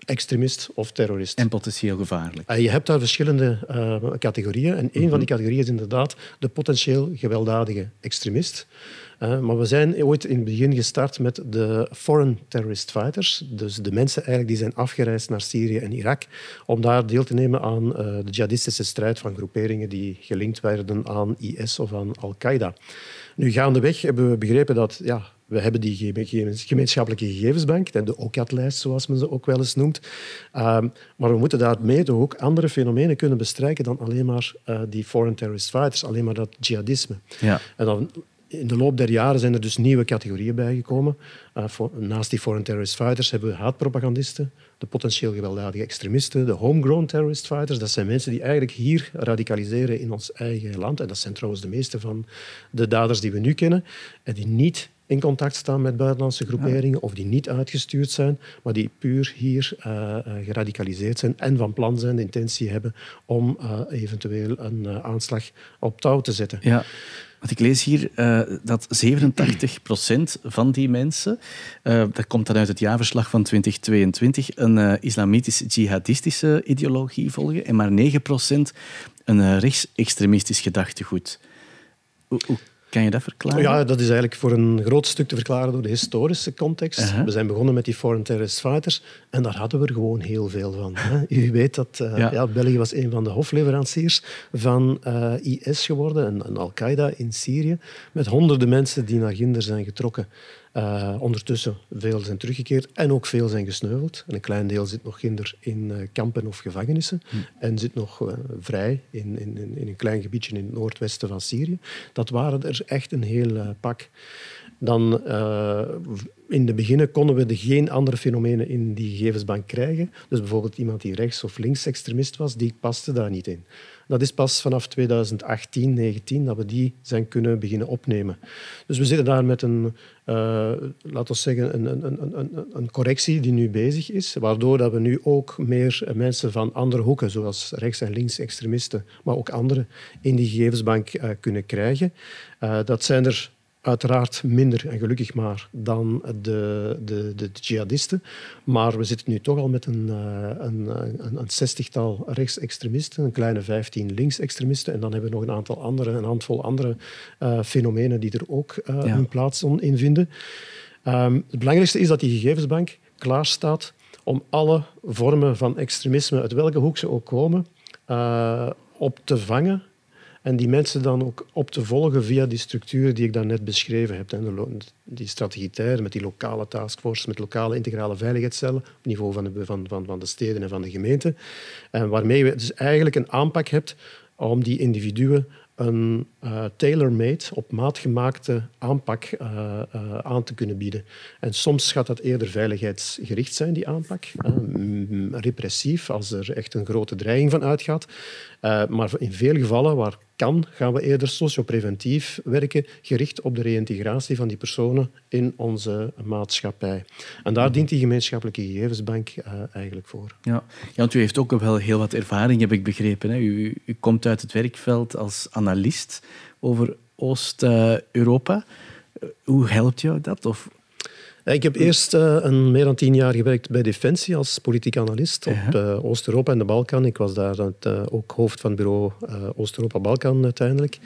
extremist of terrorist. En potentieel gevaarlijk. Je hebt daar verschillende uh, categorieën. En een van die mhm. categorieën is inderdaad de potentieel gewelddadige extremist. Uh, maar we zijn ooit in het begin gestart met de foreign terrorist fighters. Dus de mensen eigenlijk die zijn afgereisd naar Syrië en Irak om daar deel te nemen aan uh, de jihadistische strijd van groeperingen die gelinkt werden aan IS of aan Al-Qaeda. Nu gaandeweg hebben we begrepen dat ja, we hebben die gemeenschappelijke gegevensbank, de OCAT-lijst, zoals men ze ook wel eens noemt. Ehm, maar we moeten daarmee toch ook andere fenomenen kunnen bestrijken dan alleen maar uh, die foreign terrorist fighters, alleen maar dat jihadisme. Ja. En dan in de loop der jaren zijn er dus nieuwe categorieën bijgekomen. Uh, voor, naast die foreign terrorist fighters hebben we haatpropagandisten, de potentieel gewelddadige extremisten, de homegrown terrorist fighters. Dat zijn mensen die eigenlijk hier radicaliseren in ons eigen land. En dat zijn trouwens de meeste van de daders die we nu kennen. En die niet in contact staan met buitenlandse groeperingen of die niet uitgestuurd zijn, maar die puur hier uh, geradicaliseerd zijn en van plan zijn, de intentie hebben om uh, eventueel een aanslag op touw te zetten. Ja. Want ik lees hier uh, dat 87% van die mensen, uh, dat komt dan uit het jaarverslag van 2022, een uh, islamitisch-jihadistische ideologie volgen en maar 9% een rechtsextremistisch gedachtegoed. Hoe kan je dat verklaren? Ja, dat is eigenlijk voor een groot stuk te verklaren door de historische context. We zijn begonnen met die foreign terrorist fighters en daar hadden we er gewoon heel veel van. Hè. U weet dat uh, ja. ja. België was een van de hofleveranciers van uh, IS geworden en, en Al-Qaeda in Syrië, met honderden mensen die naar Ginder zijn getrokken. Uh, ondertussen veel zijn teruggekeerd en ook veel zijn gesneuveld. En een klein deel zit nog kinder in uh, kampen of gevangenissen hm. en zit nog uh, vrij in, in, in, een klein gebiedje in het noordwesten van Syrië. Dat waren er echt een heel pak. Dan in de beginnen konden we de geen andere fenomenen in die gegevensbank krijgen. Dus bijvoorbeeld iemand die rechts- of linksextremist was, die paste daar niet in. Dat is pas vanaf 2018, 19 dat we die zijn kunnen beginnen opnemen. Dus we zitten daar met een, uh, laten we zeggen, een, een, een, een, correctie die nu bezig is, waardoor dat we nu ook meer mensen van andere hoeken, zoals rechts- en linksextremisten, maar ook anderen, in die gegevensbank uh, kunnen krijgen. Uh, dat zijn er Uiteraard minder, en gelukkig maar, dan de, de, de, jihadisten. Maar we zitten nu toch al met een, een, een, een zestigtal rechtsextremisten, een kleine vijftien linksextremisten. En dan hebben we nog een aantal andere, een handvol andere fenomenen die er ook uh, ja. hun plaats in vinden. Um, het belangrijkste is dat die gegevensbank klaar staat om alle vormen van extremisme, uit welke hoek ze ook komen, uh, op te vangen en die mensen dan ook op te volgen via die structuur die ik daarnet beschreven heb. Die strategitair met die lokale taskforce, met lokale integrale veiligheidscellen op niveau van de, van, van, de steden en van de gemeenten. En waarmee je dus eigenlijk een aanpak hebt om die individuen een uh, tailor-made, op maat gemaakte aanpak uh, uh, aan te kunnen bieden. En soms gaat dat eerder veiligheidsgericht zijn, die aanpak. repressief, als er echt een grote dreiging van uitgaat. Maar in veel gevallen waar kan, gaan we eerder sociopreventief werken, gericht op de reïntegratie van die personen in onze maatschappij. En daar dient die gemeenschappelijke gegevensbank uh, eigenlijk voor. Ja. ja, u heeft ook wel heel wat ervaring, heb ik begrepen. Hè? U, u komt uit het werkveld als analist over Oost-Europa. Hoe helpt jou dat? Of ik heb eerst uh, een, meer dan tien jaar gewerkt bij Defensie als politiek analist op uh, Oost-Europa en de Balkan. Ik was daar het, uh, ook hoofd van bureau Oost-Europa-Balkan uiteindelijk.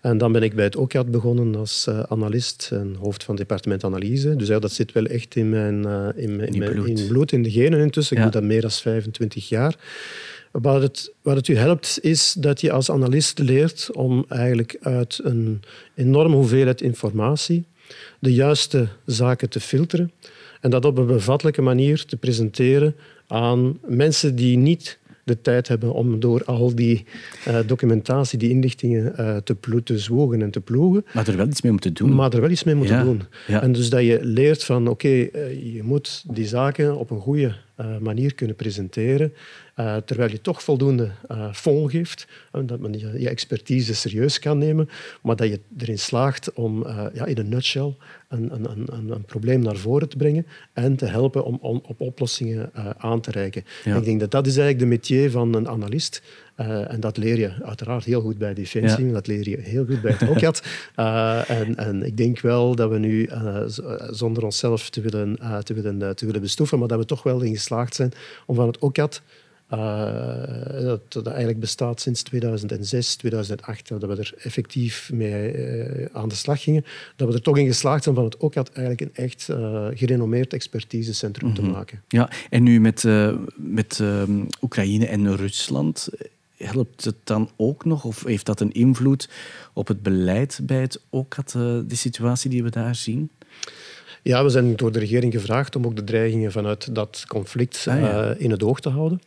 En dan ben ik bij het OCAD begonnen als analist en hoofd van het departement analyse. Dus ja, dat zit wel echt in mijn, in, in, in, mijn, bloed. in bloed, in de genen intussen. Ik doe dat meer dan 25 jaar. Wat het, wat het u helpt, is dat je als analist leert om eigenlijk uit een enorme hoeveelheid informatie de juiste zaken te filteren en dat op een bevattelijke manier te presenteren aan mensen die niet de tijd hebben om door al die uh, documentatie, die inlichtingen uh, te, te zwoegen en te ploegen. Maar er wel iets mee moeten doen. Maar er wel iets mee moeten doen. En dus dat je leert van, oké, uh, je moet die zaken op een goede manier kunnen presenteren. Uh, terwijl je toch voldoende fond geeft, uh, dat men je, expertise serieus kan nemen, maar dat je erin slaagt om ja, in een nutshell een, een, een, een, probleem naar voren te brengen en te helpen om, om op oplossingen aan te reiken. Ik denk dat dat is eigenlijk de métier van een analist. En dat leer je uiteraard heel goed bij Defensie, ja. dat leer je heel goed bij het OCAD. en, en, ik denk wel dat we nu, zonder onszelf te willen, te, willen, te willen bestoeven, maar dat we toch wel in geslaagd zijn om van het OCAD uh, dat, dat, eigenlijk bestaat sinds 2006, 2008, dat we er effectief mee uh, aan de slag gingen. Dat we er toch in geslaagd zijn van het ook eigenlijk een echt uh, gerenommeerd expertisecentrum mm -hmm. te mhm. maken. Ja, en nu met, met ehm, Oekraïne en Rusland, helpt het dan ook nog? Of heeft dat een invloed op het beleid bij het OCAT, de situatie die we daar zien? Ja, we zijn door de regering gevraagd om ook de dreigingen vanuit dat conflict ah, ja. in het oog te houden.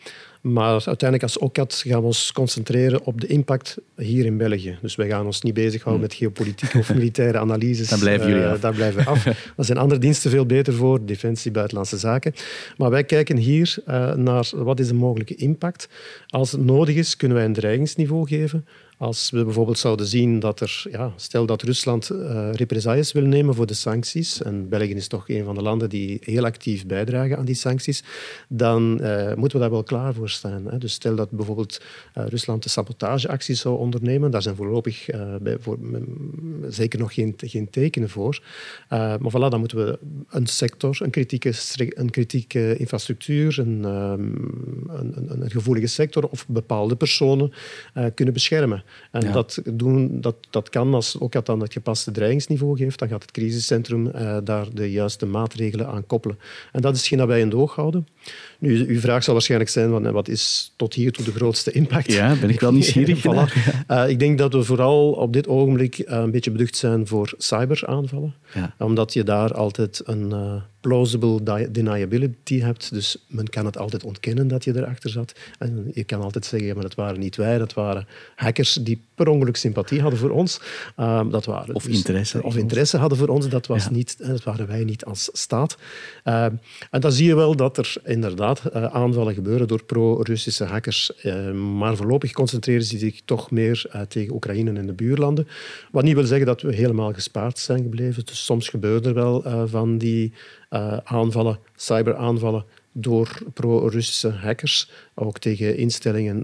Maar uiteindelijk als OCAD gaan we ons concentreren op de impact hier in België. Dus wij gaan ons niet bezighouden hmm. met geopolitieke of militaire analyses. Daar blijven jullie uh, af. Daar blijven we af. Daar zijn andere diensten veel beter voor, Defensie, Buitenlandse Zaken. Maar wij kijken hier uh, naar wat is de mogelijke impact. Als het nodig is, kunnen wij een dreigingsniveau geven. Als we bijvoorbeeld zouden zien dat er, ja, stel dat Rusland uh, represailles wil nemen voor de sancties, en België is toch een van de landen die heel actief bijdragen aan die sancties, dan uh, moeten we daar wel klaar voor staan. Hè. Dus stel dat bijvoorbeeld uh, Rusland de sabotageacties zou ondernemen, daar zijn voorlopig voor, zeker nog geen, geen tekenen voor. maar voilà, dan moeten we een sector, een kritieke, een kritieke infrastructuur, een, um, een, een, gevoelige sector of bepaalde personen kunnen beschermen. En dat, doen, dat, dat kan als ook dat dan het gepaste dreigingsniveau geeft, dan gaat het crisiscentrum uh, daar de juiste maatregelen aan koppelen. En dat is hetgeen dat wij in de oog houden. Nu, uw vraag zal waarschijnlijk zijn, van, wat is tot hier toe de grootste impact? Ja, ben ik wel nieuwsgierig voilà. uh, Ik denk dat we vooral op dit ogenblik uh, een beetje beducht zijn voor cyberaanvallen. Ja. Omdat je daar altijd een plausible deniability hebt. Dus men kan het altijd ontkennen dat je erachter zat. En je kan altijd zeggen, ja, maar dat waren niet wij, dat waren hackers die per ongeluk sympathie hadden voor ons. Uh, dat waren of dus, interesse. Of interesse hadden voor ons. Dat, was ja. niet, dat waren wij niet als staat. Uh, en dan zie je wel dat er inderdaad uh, aanvallen gebeuren door pro-Russische hackers. maar voorlopig concentreren ze zich toch meer tegen Oekraïne en de buurlanden. Wat niet wil zeggen dat we helemaal gespaard zijn gebleven. Dus soms gebeuren er wel van die aanvallen, cyberaanvallen door pro-Russische hackers, ook tegen instellingen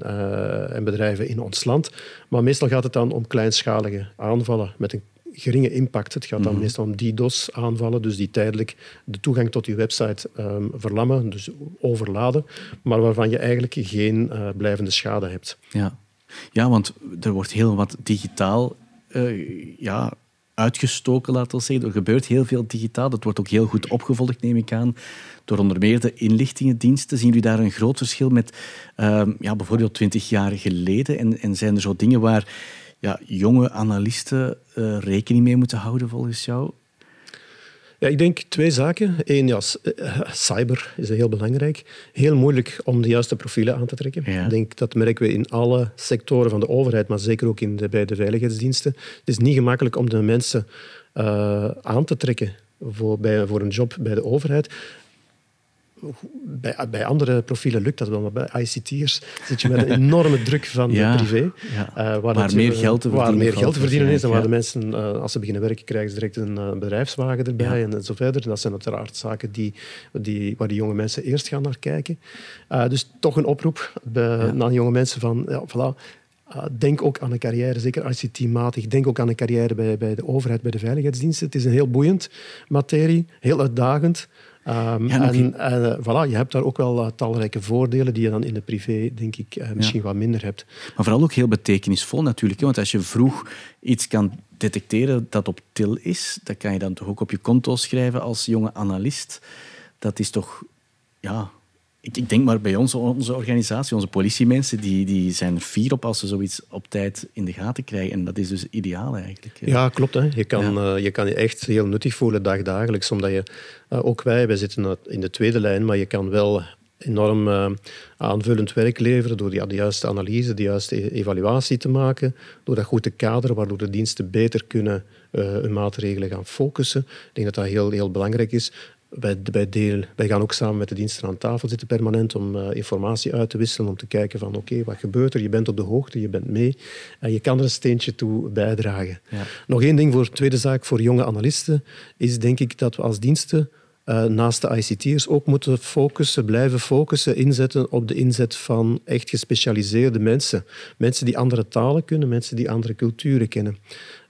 en bedrijven in ons land. Maar meestal gaat het dan om kleinschalige aanvallen met een geringe impact. Het gaat dan Mhm. meestal om DDoS-aanvallen, dus die tijdelijk de toegang tot je website ehm, verlammen, dus overladen, maar waarvan je eigenlijk geen eh, blijvende schade hebt. Ja. ja, want er wordt heel wat digitaal eh, ja, uitgestoken, laten we zeggen. Er gebeurt heel veel digitaal. Dat wordt ook heel goed opgevolgd, neem ik aan, door onder meer de inlichtingendiensten. Zien jullie daar een groot verschil met ehm, ja, bijvoorbeeld twintig jaar geleden? En, en zijn er zo dingen waar ja, jonge analisten eh, rekening mee moeten houden, volgens jou? Ja, ik denk twee zaken. Eén, ja, eh, cyber is heel belangrijk. Heel moeilijk om de juiste profielen aan te trekken. Ja. Ik denk dat merken we in alle sectoren van de overheid, maar zeker ook in de, bij de veiligheidsdiensten. Het is niet gemakkelijk om de mensen eh, aan te trekken voor, bij, voor een job bij de overheid. Bij, bij andere profielen lukt dat wel, maar bij ICT'ers zit je met een enorme druk van Ja, privé. ja. eh, waar, Waar natuurlijk- meer geld te waar verdienen meer valt geld te verdienen is en waar de mensen, eh, als ze beginnen werken, krijgen ze direct een eh, bedrijfswagen erbij en zo verder. Dat zijn uiteraard zaken die, die, waar die jonge mensen eerst gaan naar kijken. Eh, dus toch een oproep bij, aan jonge mensen van, ja, voilà, eh, denk ook aan een carrière, zeker ICT-matig. Denk ook aan een carrière bij, bij de overheid, bij de veiligheidsdiensten. Het is een heel boeiend materie, heel uitdagend. Ehm, Ja, en en, eh, voilà, je hebt daar ook wel eh, talrijke voordelen die je dan in de privé, denk ik, eh, misschien wat minder hebt. Maar vooral ook heel betekenisvol natuurlijk. Want als je vroeg iets kan detecteren dat op til is, dat kan je dan toch ook op je konto schrijven als jonge analist. Dat is toch, ja... Ik, ik denk maar bij ons, onze organisatie, onze politiemensen, die, die zijn fier op als ze zoiets op tijd in de gaten krijgen. En dat is dus ideaal eigenlijk. Ja, klopt. Hè. Je, kan, Ja. eh, je kan je echt heel nuttig voelen dagdagelijks. Omdat je, eh, ook wij, wij zitten in de tweede lijn, maar je kan wel enorm eh, aanvullend werk leveren door ja, de juiste analyse, de juiste e- evaluatie te maken, door dat goed te kaderen, waardoor de diensten beter kunnen hun maatregelen gaan focussen. Ik denk dat dat heel, heel belangrijk is. Wij, bij deel, wij gaan ook samen met de diensten aan tafel zitten permanent om eh, informatie uit te wisselen, om te kijken van oké, wat gebeurt er? Je bent op de hoogte, je bent mee en je kan er een steentje toe bijdragen. Ja. Nog één ding voor tweede zaak voor jonge analisten is denk ik dat we als diensten eh, naast de ICT'ers ook moeten focussen, blijven focussen, inzetten op de inzet van echt gespecialiseerde mensen. Mensen die andere talen kunnen, mensen die andere culturen kennen.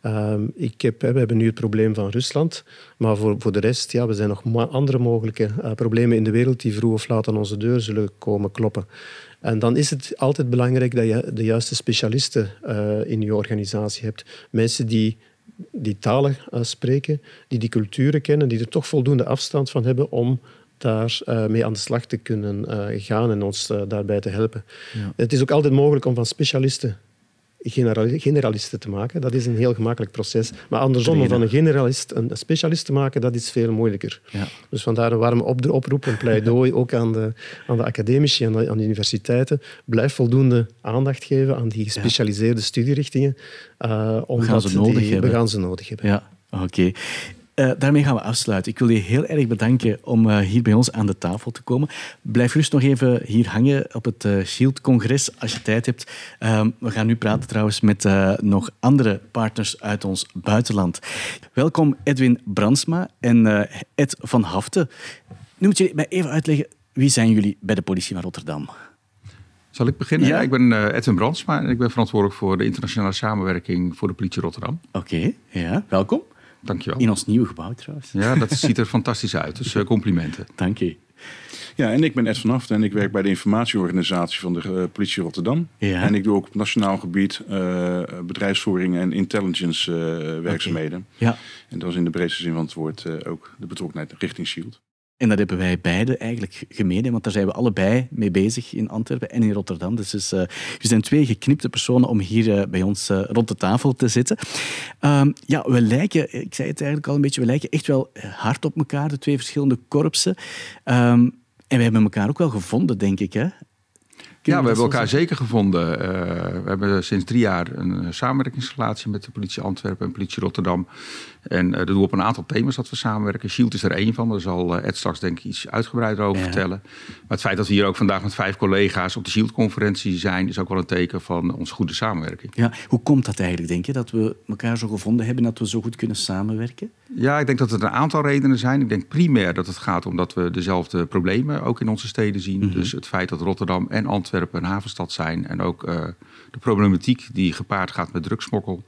Ehm, ik heb, we hebben nu het probleem van Rusland, maar voor, voor de rest, ja, we zijn nog andere mogelijke eh, problemen in de wereld die vroeg of laat aan onze deur zullen komen kloppen. En dan is het altijd belangrijk dat je de juiste specialisten eh, in je organisatie hebt. Mensen die die talen eh, spreken, die die culturen kennen, die er toch voldoende afstand van hebben om daar mee aan de slag te kunnen gaan en ons daarbij te helpen. Ja. Het is ook altijd mogelijk om van specialisten generalisten te maken. Dat is een heel gemakkelijk proces. Maar andersom, om van een generalist een specialist te maken, dat is veel moeilijker. Ja. Dus vandaar een warme op- oproep, een pleidooi ook aan de, aan de academici en aan de universiteiten. Blijf voldoende aandacht geven aan die gespecialiseerde studierichtingen. eh, omdat ze nodig die, hebben. We gaan ze nodig hebben. Ja, oké. Eh, daarmee gaan we afsluiten. Ik wil je heel erg bedanken om eh, hier bij ons aan de tafel te komen. Blijf rust nog even hier hangen op het eh, Shield-congres als je tijd hebt. Ehm, we gaan nu praten trouwens met nog andere partners uit ons buitenland. Welkom Edwin Bransma en Ed van Haften. Nu moet je mij even uitleggen, wie zijn jullie bij de politie van Rotterdam? Zal ik beginnen? Ja. Ik ben Edwin Brandsma en ik ben verantwoordelijk voor de internationale samenwerking voor de politie Rotterdam. Oké, ja, welkom. Dankjewel. In ons nieuwe gebouw trouwens. Ja, dat ziet er fantastisch uit. Dus eh, complimenten. Dank je. Ja, en ik ben Ed van Aft en ik werk bij de informatieorganisatie van de eh, politie Rotterdam. Ja. En ik doe ook op nationaal gebied eh, bedrijfsvoering en intelligence eh, werkzaamheden. Ja. En dat is in de breedste zin van het woord eh, ook de betrokkenheid richting SHIELD. En dat hebben wij beide eigenlijk gemeen, want daar zijn we allebei mee bezig in Antwerpen en in Rotterdam. Dus, dus eh, we zijn twee geknipte personen om hier eh, bij ons eh, rond de tafel te zitten. Ehm, ja, we lijken, ik zei het eigenlijk al een beetje, we lijken echt wel hard op elkaar, de twee verschillende korpsen. Ehm, en we hebben elkaar ook wel gevonden, denk ik. Hè? Ja, we hebben elkaar zeker gevonden. We hebben sinds drie jaar een samenwerkingsrelatie met de politie Antwerpen en politie Rotterdam. En eh, dat doen we op een aantal thema's dat we samenwerken. Shield is er één van, daar zal eh, Ed straks denk ik iets uitgebreider over Ja. vertellen. Maar het feit dat we hier ook vandaag met vijf collega's op de Shield-conferentie zijn, is ook wel een teken van onze goede samenwerking. Ja, hoe komt dat eigenlijk, denk je, dat we elkaar zo gevonden hebben, dat we zo goed kunnen samenwerken? Ja, ik denk dat het een aantal redenen zijn. Ik denk primair dat het gaat omdat we dezelfde problemen ook in onze steden zien. Dus het feit dat Rotterdam en Antwerpen een havenstad zijn en ook eh, de problematiek die gepaard gaat met drugsmokkel.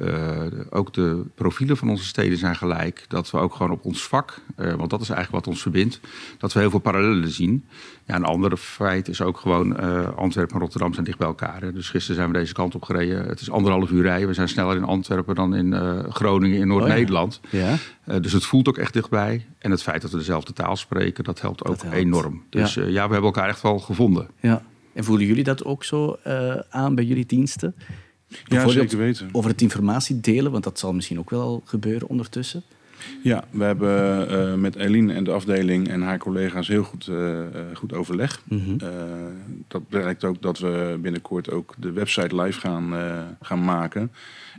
Uh, ook de profielen van onze steden zijn gelijk. Dat we ook gewoon op ons vak, uh, want dat is eigenlijk wat ons verbindt, dat we heel veel parallellen zien. Ja, een ander feit is ook gewoon uh, Antwerpen en Rotterdam zijn dicht bij elkaar. Hè. Dus gisteren zijn we deze kant op gereden. Het is anderhalf uur rijden. We zijn sneller in Antwerpen dan in Groningen in Noord-Nederland. Oh ja. Ja. dus het voelt ook echt dichtbij. En het feit dat we dezelfde taal spreken, dat helpt ook dat helpt. enorm. Dus ja. ja, we hebben elkaar echt wel gevonden. Ja. En voelen jullie dat ook zo aan bij jullie diensten? Ja, zeker weten. Over het informatie delen, want dat zal misschien ook wel gebeuren ondertussen. Ja, we hebben uh, met Eline en de afdeling en haar collega's heel goed, uh, goed overleg. Mm -hmm. uh, dat blijkt ook dat we binnenkort ook de website live gaan, gaan maken.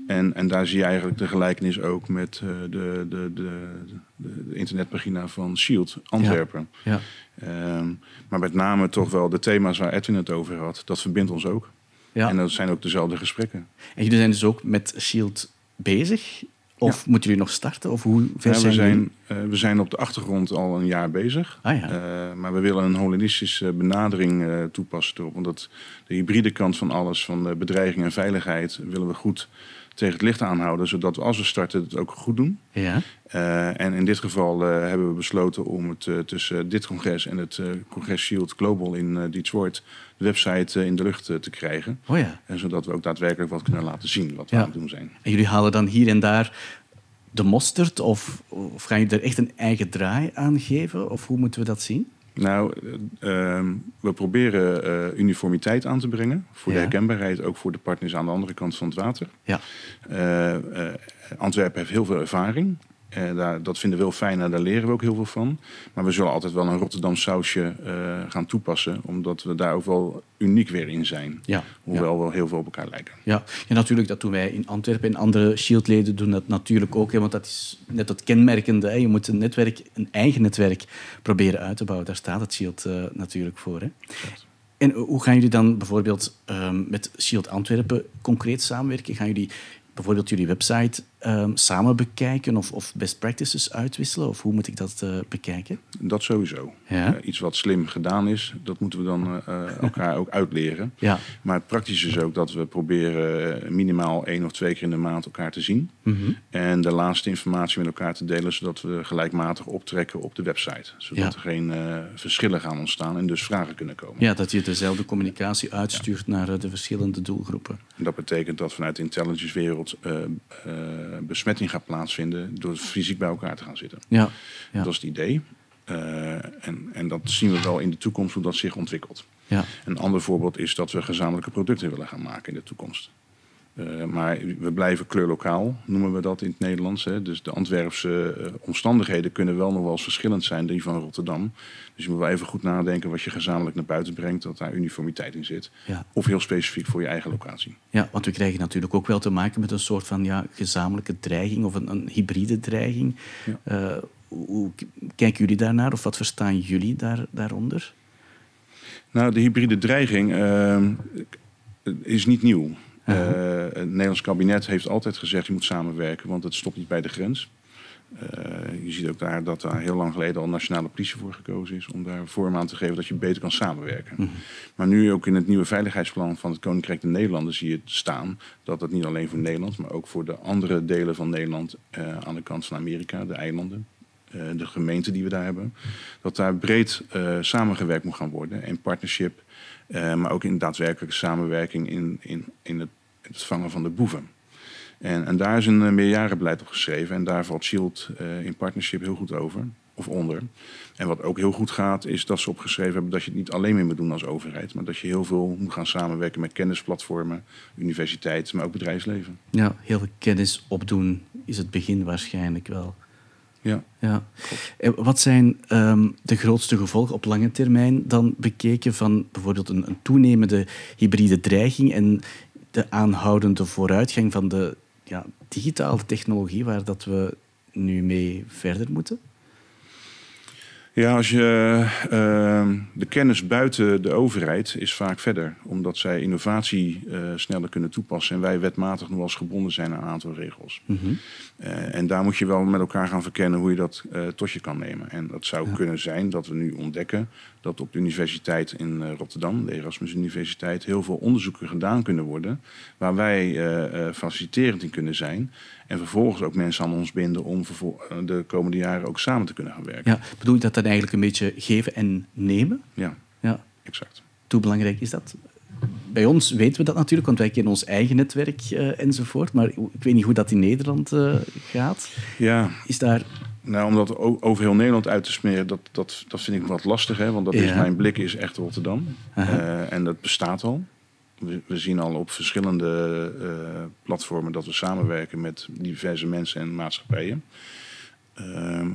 En, en daar zie je eigenlijk de gelijkenis ook met de, de, de, de, de internetpagina van Shield Antwerpen. Ja. ja. maar met name toch wel de thema's waar Edwin het over had, dat verbindt ons ook. Ja. En dat zijn ook dezelfde gesprekken. En jullie zijn dus ook met Shield bezig? Of moeten jullie nog starten? Of hoe ver ja, we zijn, uh, we zijn op de achtergrond al een jaar bezig. Ah, ja. uh, maar we willen een holistische benadering uh, toepassen erop. Want dat, de hybride kant van alles, van bedreiging en veiligheid, willen we goed tegen het licht aanhouden. Zodat we als we starten het ook goed doen. Ja. en in dit geval hebben we besloten om het tussen dit congres en het congres Shield Global in Detroit de website in de lucht te krijgen. Oh ja. En zodat we ook daadwerkelijk wat kunnen laten zien wat we aan het doen zijn. En jullie halen dan hier en daar de mosterd? Of, of gaan jullie er echt een eigen draai aan geven? Of hoe moeten we dat zien? Nou, uh, we proberen uh, uniformiteit aan te brengen. Voor ja. de herkenbaarheid, ook voor de partners aan de andere kant van het water. Ja. Uh, Antwerpen heeft heel veel ervaring. Uh, daar, dat vinden we heel fijn en daar leren we ook heel veel van. Maar we zullen altijd wel een Rotterdam sausje uh, gaan toepassen, omdat we daar ook wel uniek weer in zijn. Ja, hoewel ja. we heel veel op elkaar lijken. Ja, en natuurlijk, dat doen wij in Antwerpen en andere Shieldleden doen dat natuurlijk ook. Hè, want dat is net het kenmerkende. Hè. Je moet een netwerk, een eigen netwerk proberen uit te bouwen. Daar staat het Shield uh, natuurlijk voor. Hè. En hoe gaan jullie dan bijvoorbeeld um, met Shield Antwerpen concreet samenwerken? Gaan jullie bijvoorbeeld jullie website um, samen bekijken of, of, best practices uitwisselen? Of hoe moet ik dat uh, bekijken? Dat sowieso. Ja? Uh, iets wat slim gedaan is, dat moeten we dan uh, elkaar ook uitleren. Ja. Maar het praktische is ook dat we proberen minimaal één of twee keer in de maand elkaar te zien. Mm -hmm. En de laatste informatie met elkaar te delen, zodat we gelijkmatig optrekken op de website. Zodat ja. er geen verschillen gaan ontstaan en dus vragen kunnen komen. Ja, dat je dezelfde communicatie uitstuurt naar de verschillende doelgroepen. En dat betekent dat vanuit de intelligence wereld besmetting gaat plaatsvinden door fysiek bij elkaar te gaan zitten. Ja, ja. Dat is het idee. Uh, en, en dat zien we wel in de toekomst hoe dat zich ontwikkelt. Ja. Een ander voorbeeld is dat we gezamenlijke producten willen gaan maken in de toekomst. Uh, maar we blijven kleurlokaal, noemen we dat in het Nederlands. Hè. Dus de Antwerpse uh, omstandigheden kunnen wel nog wel eens verschillend zijn, die van Rotterdam. Dus je moet wel even goed nadenken wat je gezamenlijk naar buiten brengt, dat daar uniformiteit in zit. Ja. Of heel specifiek voor je eigen locatie. Ja, want we krijgen natuurlijk ook wel te maken met een soort van ja, gezamenlijke dreiging of een, een hybride dreiging. Ja. Uh, hoe kijken jullie daarnaar of wat verstaan jullie daar, daaronder? Nou, de hybride dreiging is niet nieuw. Uh, het Nederlands kabinet heeft altijd gezegd je moet samenwerken, want het stopt niet bij de grens. Uh, je ziet ook daar dat daar heel lang geleden al nationale politie voor gekozen is om daar vorm aan te geven dat je beter kan samenwerken. Mm -hmm. Maar nu ook in het nieuwe veiligheidsplan van het Koninkrijk der Nederlanden zie je staan dat het niet alleen voor Nederland, maar ook voor de andere delen van Nederland uh, aan de kant van Amerika, de eilanden, uh, de gemeenten die we daar hebben, dat daar breed samengewerkt moet gaan worden in partnership, maar ook in daadwerkelijke samenwerking in, in, in het het vangen van de boeven. En, en daar is een uh, meerjarenbeleid op geschreven. En daar valt Shield uh, in partnership heel goed over. Of onder. En wat ook heel goed gaat, is dat ze opgeschreven hebben dat je het niet alleen meer moet doen als overheid. Maar dat je heel veel moet gaan samenwerken met kennisplatformen, universiteiten, maar ook bedrijfsleven. Ja, heel veel kennis opdoen is het begin waarschijnlijk wel. Ja. ja. En wat zijn um, de grootste gevolgen op lange termijn dan bekeken van bijvoorbeeld een, een toenemende hybride dreiging en de aanhoudende vooruitgang van de ja, digitale technologie waar dat we nu mee verder moeten? Ja, als je uh, de kennis buiten de overheid is vaak verder, omdat zij innovatie uh, sneller kunnen toepassen en wij wetmatig nog wel eens gebonden zijn aan een aantal regels. Mm -hmm. uh, en daar moet je wel met elkaar gaan verkennen hoe je dat tot je kan nemen. En dat zou ja. kunnen zijn dat we nu ontdekken dat op de universiteit in Rotterdam, de Erasmus Universiteit, heel veel onderzoeken gedaan kunnen worden waar wij faciliterend in kunnen zijn. En vervolgens ook mensen aan ons binden om de komende jaren ook samen te kunnen gaan werken. Ja, bedoel je dat dan eigenlijk een beetje geven en nemen? Ja, ja. exact. Hoe belangrijk is dat? Bij ons weten we dat natuurlijk, want wij kennen ons eigen netwerk uh, enzovoort. Maar ik weet niet hoe dat in Nederland uh, gaat. Ja. Is daar... Nou, om dat over heel Nederland uit te smeren, dat, dat, dat vind ik wat lastig. Hè? Want dat Ja. is, mijn blik is echt Rotterdam. Aha. Uh, en dat bestaat al. We, we zien al op verschillende uh, platformen dat we samenwerken met diverse mensen en maatschappijen. Uh,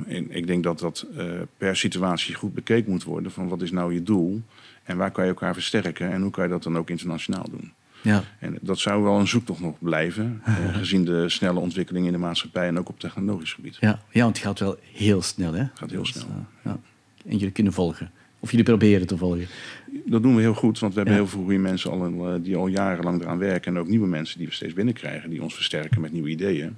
en ik denk dat dat uh, per situatie goed bekeken moet worden van wat is nou je doel en waar kan je elkaar versterken en hoe kan je dat dan ook internationaal doen. Ja. En dat zou wel een zoektocht nog blijven, uh, gezien de snelle ontwikkeling in de maatschappij en ook op technologisch gebied. Ja, ja want het gaat wel heel snel. Hè? Het gaat heel snel. Dus, ja. En jullie kunnen volgen. Of jullie proberen te volgen. Dat doen we heel goed, want we hebben ja. heel veel goede mensen al, eh, die al jarenlang eraan werken. En ook nieuwe mensen die we steeds binnenkrijgen, die ons versterken met nieuwe ideeën. Ja.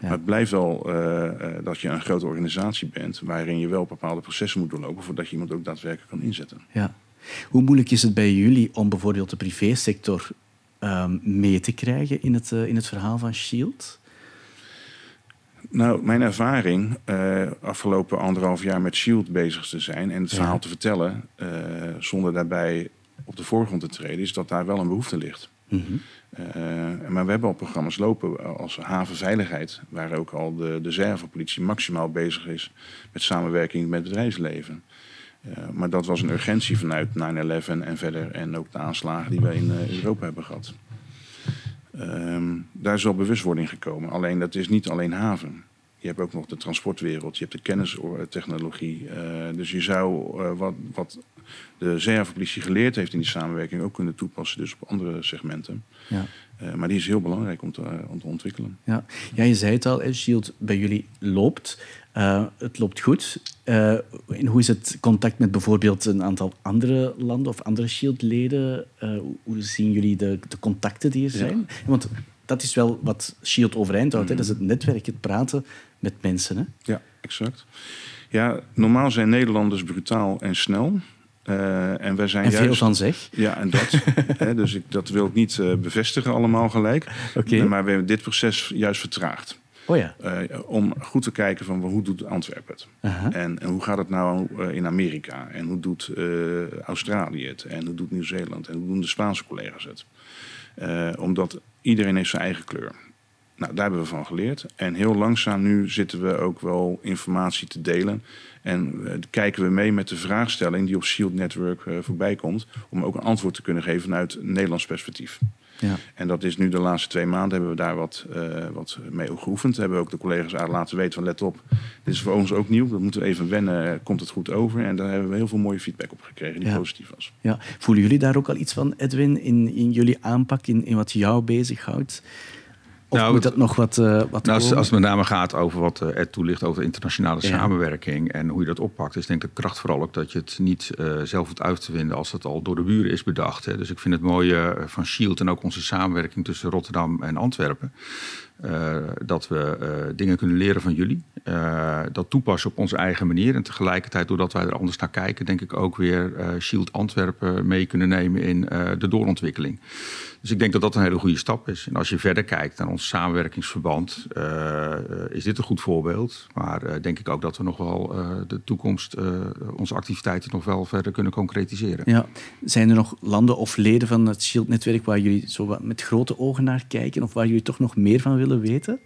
Maar het blijft wel uh, dat je een grote organisatie bent, waarin je wel bepaalde processen moet doorlopen voordat je iemand ook daadwerkelijk kan inzetten. Ja. Hoe moeilijk is het bij jullie om bijvoorbeeld de privésector um, mee te krijgen in het, uh, in het verhaal van Shield? Nou, mijn ervaring, uh, afgelopen anderhalf jaar met Shield bezig te zijn en het ja. verhaal te vertellen, uh, zonder daarbij op de voorgrond te treden, is dat daar wel een behoefte ligt. Mhm. Mm -hmm. uh, maar we hebben al programma's lopen als havenveiligheid, waar ook al de, de zerverpolitie maximaal bezig is met samenwerking met het bedrijfsleven. maar dat was een urgentie vanuit 9-11 en verder en ook de aanslagen die wij in Europa hebben gehad. Um, daar is wel bewustwording gekomen. Alleen dat is niet alleen haven. Je hebt ook nog de transportwereld, je hebt de kennistechnologie. Uh, dus je zou wat, wat de zerverpolitie geleerd heeft in die samenwerking ook kunnen toepassen, dus op andere segmenten. Ja. Uh, maar die is heel belangrijk om te, om te ontwikkelen. Ja. ja, je zei het al, Shield bij jullie loopt. Uh, het loopt goed. Uh, en hoe is het contact met bijvoorbeeld een aantal andere landen of andere Shield-leden? Uh, hoe zien jullie de, de, contacten die er zijn? Ja. Want dat is wel wat Shield overeind houdt. Mm. Hè? Dat is het netwerk, het praten met mensen. Hè? Ja, exact. Ja, normaal zijn Nederlanders brutaal en snel. Uh, en wij zijn en juist, veel van zeg. Ja, en dat. hè, dus ik, dat wil ik niet uh, bevestigen allemaal gelijk. Okay. Maar we hebben dit proces juist vertraagd. Oh ja. Uh, om goed te kijken van hoe doet Antwerpen het? -huh. en, en, hoe gaat het nou in Amerika? En hoe doet Australië het? En hoe doet Nieuw-Zeeland? En hoe doen de Spaanse collega's het? omdat iedereen heeft zijn eigen kleur. Nou, daar hebben we van geleerd. En heel langzaam nu zitten we ook wel informatie te delen. En uh, kijken we mee met de vraagstelling die op Shield Network uh, voorbij komt. Om ook een antwoord te kunnen geven vanuit een Nederlands perspectief. Ja. En dat is nu de laatste twee maanden hebben we daar wat, uh, wat mee geoefend. Hebben we ook de collega's laten weten van let op. Dit is voor ons ook nieuw. Dat moeten we even wennen. Komt het goed over? En daar hebben we heel veel mooie feedback op gekregen die ja. positief was. Ja. Voelen jullie daar ook al iets van, Edwin, in, in jullie aanpak, in, in wat jou bezighoudt? Of nou, moet dat nog wat, uh, wat nou, als, als, het met name gaat over wat uh, Ed toelicht over internationale ja. samenwerking en hoe je dat oppakt, is denk ik de kracht vooral ook dat je het niet uh, zelf hoeft uit te vinden als het al door de buren is bedacht. Hè. Dus ik vind het mooie van Shield en ook onze samenwerking tussen Rotterdam en Antwerpen. Uh, dat we uh, dingen kunnen leren van jullie. Uh, dat toepassen op onze eigen manier. En tegelijkertijd, doordat wij er anders naar kijken, denk ik ook weer Shield Antwerpen mee kunnen nemen in de doorontwikkeling. Dus ik denk dat dat een hele goede stap is. En als je verder kijkt naar ons samenwerkingsverband, is dit een goed voorbeeld. Maar denk ik ook dat we nog wel de toekomst, onze activiteiten nog wel verder kunnen concretiseren. Ja. Zijn er nog landen of leden van het Shield-netwerk waar jullie zo met grote ogen naar kijken? Of waar jullie toch nog meer van willen weten?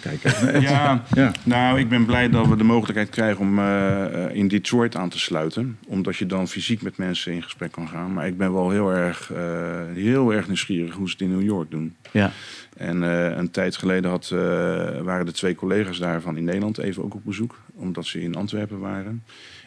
Kijken. Ja, ja, nou, ik ben blij dat we de mogelijkheid krijgen om uh, in Detroit aan te sluiten. Omdat je dan fysiek met mensen in gesprek kan gaan. Maar ik ben wel heel erg, uh, heel erg nieuwsgierig hoe ze het in New York doen. Ja. En uh, een tijd geleden had, uh, waren de twee collega's daarvan in Nederland even ook op bezoek, omdat ze in Antwerpen waren.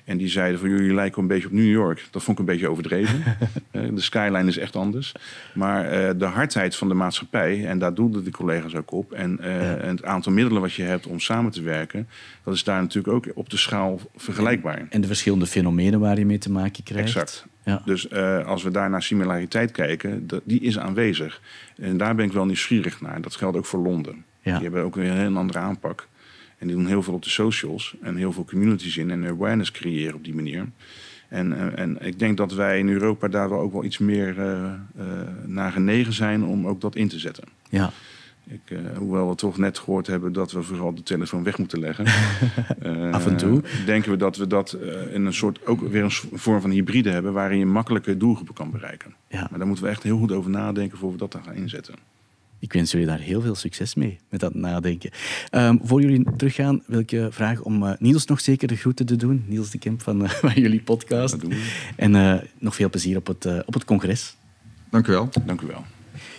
En die zeiden van jullie lijken een beetje op New York. Dat vond ik een beetje overdreven. de skyline is echt anders. Maar de hardheid van de maatschappij, en daar doelden de collega's ook op. En, ja. en, het aantal middelen wat je hebt om samen te werken, dat is daar natuurlijk ook op de schaal vergelijkbaar. En de verschillende fenomenen waar je mee te maken krijgt. Exact. Ja. Dus uh, als we daar naar similariteit kijken, dat, die is aanwezig. En daar ben ik wel nieuwsgierig naar. Dat geldt ook voor Londen. Ja. Die hebben ook weer een heel andere aanpak. En die doen heel veel op de socials en heel veel communities in en awareness creëren op die manier. En, uh, en ik denk dat wij in Europa daar wel ook wel iets meer uh, naar genegen zijn om ook dat in te zetten. Ja. Ik, uh, hoewel we toch net gehoord hebben dat we vooral de telefoon weg moeten leggen. uh, Af en toe. Denken we dat we dat uh, in een soort ook weer een vorm van hybride hebben waarin je makkelijke doelgroepen kan bereiken. Ja. Maar daar moeten we echt heel goed over nadenken voor we dat dan gaan inzetten. Ik wens jullie daar heel veel succes mee, met dat nadenken. Um, voor jullie teruggaan, wil ik je vragen om uh, Niels nog zeker de groeten te doen. Niels de Kemp van, uh, van jullie podcast. En uh, nog veel plezier op het, op het congres. Dank u wel. Dank u wel.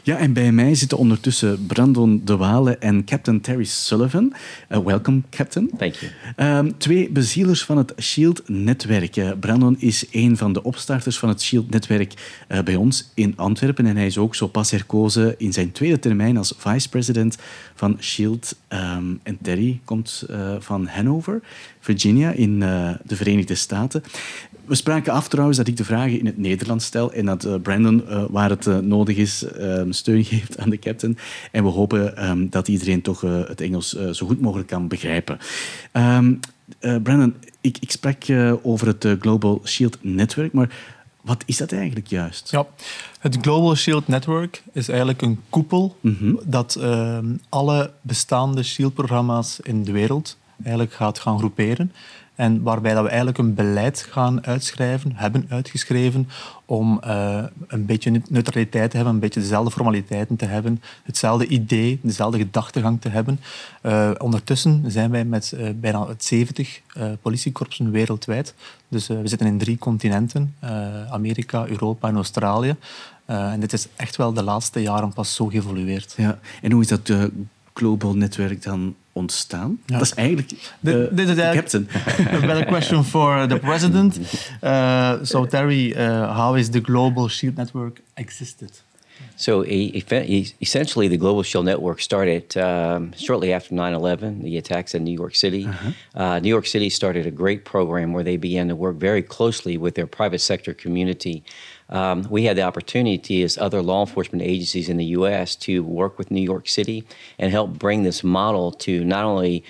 Ja, en bij mij zitten ondertussen Brandon De Wale en Captain Terry Sullivan. Uh, welkom, Captain. Thank you. Um, twee bezielers van het Shield-netwerk. Uh, Brandon is een van de opstarters van het Shield-netwerk uh, bij ons in Antwerpen. En hij is ook zo pas herkozen in zijn tweede termijn als vice-president van Shield. Um, en Terry komt van Hanover, Virginia, in de Verenigde Staten. We spraken af trouwens dat ik de vragen in het Nederlands stel en dat uh, Brandon, uh, waar het uh, nodig is, steun geeft aan de captain. En we hopen um, dat iedereen toch het Engels zo goed mogelijk kan begrijpen. Um, Brandon, ik, ik sprak over het Global Shield Network, maar wat is dat eigenlijk juist? Ja, het Global Shield Network is eigenlijk een koepel mm -hmm. dat ehm, alle bestaande Shield-programma's in de wereld eigenlijk gaat gaan groeperen. En waarbij dat we eigenlijk een beleid gaan uitschrijven, hebben uitgeschreven, om uh, een beetje neutraliteit te hebben, een beetje dezelfde formaliteiten te hebben, hetzelfde idee, dezelfde gedachtegang te hebben. Uh, ondertussen zijn wij met uh, bijna 70 politiekorpsen wereldwijd. Dus we zitten in drie continenten, Amerika, Europa en Australië. en dit is echt wel de laatste jaren pas zo geëvolueerd. Ja. En hoe is dat global netwerk dan ontstaan? Ja. Dat is eigenlijk uh, Dit is captain. a better question for the president. Uh, so Terry, uh, how is the Global Shield Network existed? So essentially, the Global Shield Network started um, shortly after 9/11, the attacks in New York City. -huh. New York City started a great program where they began to work very closely with their private sector community. Um, we had the opportunity as other law enforcement agencies in the U.S. to work with New York City and help bring this model to not only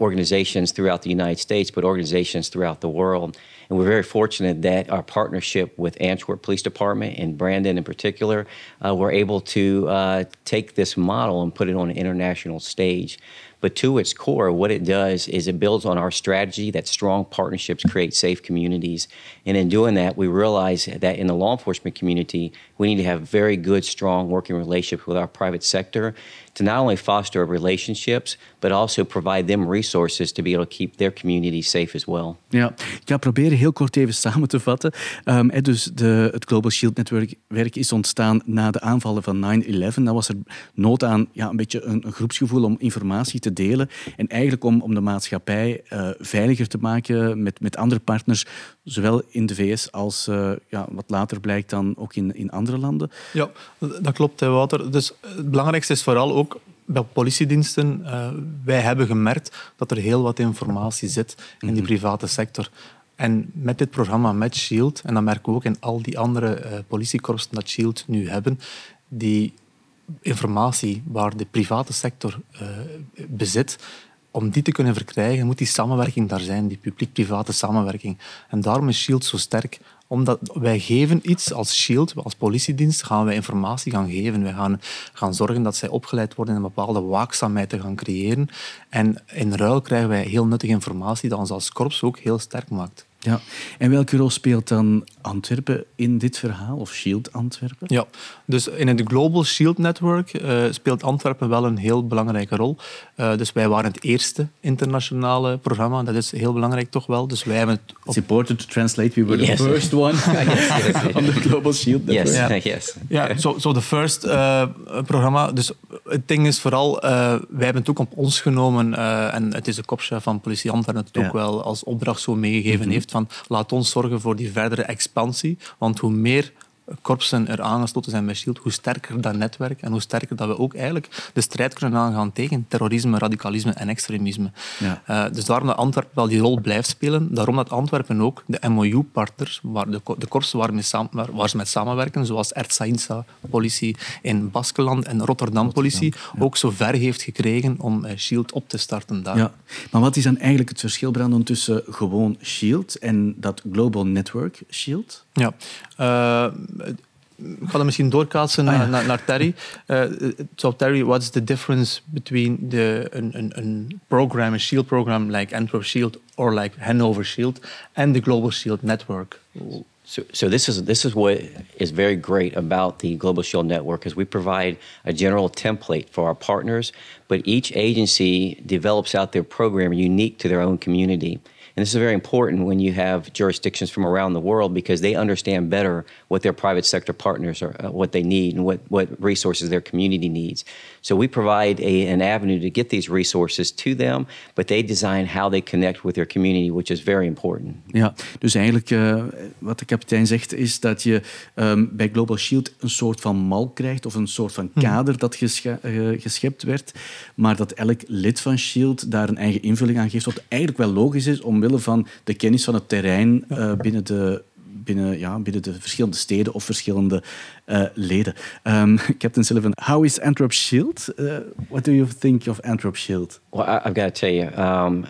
organizations throughout the United States, but organizations throughout the world. And we're very fortunate that our partnership with Antwerp Police Department and Brandon in particular, uh, we're able to uh, take this model and put it on an international stage. But to its core, what it does is it builds on our strategy that strong partnerships create safe communities. And in doing that, we realize that in the law enforcement community, we need to have very good, strong working relationships with our private sector to not only foster relationships, but also provide them resources to be able to keep their community safe as well. Ja, ik ga proberen heel kort even samen te vatten. Um, dus de, het Global Shield netwerk is ontstaan na de aanvallen van 9-11. Dan was er nood aan ja, een beetje een, een, groepsgevoel om informatie te delen. En eigenlijk om, om de maatschappij uh, veiliger te maken met, met andere partners, zowel in de VS als uh, ja, wat later blijkt dan ook in, in andere landen. Ja, dat klopt, Wouter. Dus het belangrijkste is vooral ook bij politiediensten, uh, wij hebben gemerkt dat er heel wat informatie zit in die private sector. En met dit programma, met SHIELD, en dat merken we ook in al die andere uh, politiekorpsen dat SHIELD nu hebben, die informatie waar de private sector uh, bezit, om die te kunnen verkrijgen, moet die samenwerking daar zijn, die publiek-private samenwerking. En daarom is SHIELD zo sterk, omdat wij geven iets als SHIELD, als politiedienst, gaan wij informatie gaan geven. Wij gaan, gaan zorgen dat zij opgeleid worden in een bepaalde waakzaamheid te gaan creëren. En in ruil krijgen wij heel nuttige informatie dat ons als korps ook heel sterk maakt. Ja, en welke rol speelt dan Antwerpen in dit verhaal, of Shield Antwerpen? Ja, dus in het Global Shield Network uh, speelt Antwerpen wel een heel belangrijke rol. Uh, dus wij waren het eerste internationale programma, dat is heel belangrijk toch wel. Dus wij hebben het op... It's important to translate, we were yes. the first one on the Global Shield Network. Yes, ja, yes. Ja, zo so, the first uh, programma. Dus het ding is vooral, wij hebben het ook op ons genomen en het is de kopchef van politie Antwerpen het ook wel als opdracht zo meegegeven mm -hmm. heeft van laat ons zorgen voor die verdere expansie. Want hoe meer korpsen er aangesloten zijn bij SHIELD, hoe sterker dat netwerk en hoe sterker dat we ook eigenlijk de strijd kunnen aangaan tegen terrorisme, radicalisme en extremisme. Ja. Uh, dus daarom dat Antwerpen wel die rol blijft spelen. Daarom dat Antwerpen ook de MOU-partners, waar de, de korpsen waar, waar, waar, ze met samenwerken, zoals Ertzaintza, politie in Baskeland en Rotterdam, politie, ook zo ver heeft gekregen om uh, SHIELD op te starten daar. Ja. Maar wat is dan eigenlijk het verschil, Brandon, tussen gewoon SHIELD en dat Global Network SHIELD? Ja, uh, ik ga dat misschien doorkaatsen ah, ja. naar, naar, Terry. Uh, so Terry, what's the difference between the een, een, een program, a Shield program like Antwerp Shield or like Hanover Shield and the Global Shield network? So, so this is this is what is very great about the Global Shield network is we provide a general template for our partners, but each agency develops out their program unique to their own community. And this is very important when you have jurisdictions from around the world because they understand better what their private sector partners are, uh, what they need, and what, what resources their community needs. So we provide a, an avenue to get these resources to them, but they design how they connect with their community, which is very important. Ja, dus eigenlijk uh, wat de kapitein zegt is dat je um, bij Global Shield een soort van mal krijgt of een soort van mhm. kader hmm. dat gesche uh, geschept werd, maar dat elk lid van Shield daar een eigen invulling aan geeft, wat eigenlijk wel logisch is om van de kennis van het terrein uh, binnen, de, binnen, ja, binnen de verschillende steden of verschillende uh, leden. Um, Captain Sullivan, how is Antwerp Shield? Uh, what do you think of Antwerp Shield? Well, I, have got to tell you, um,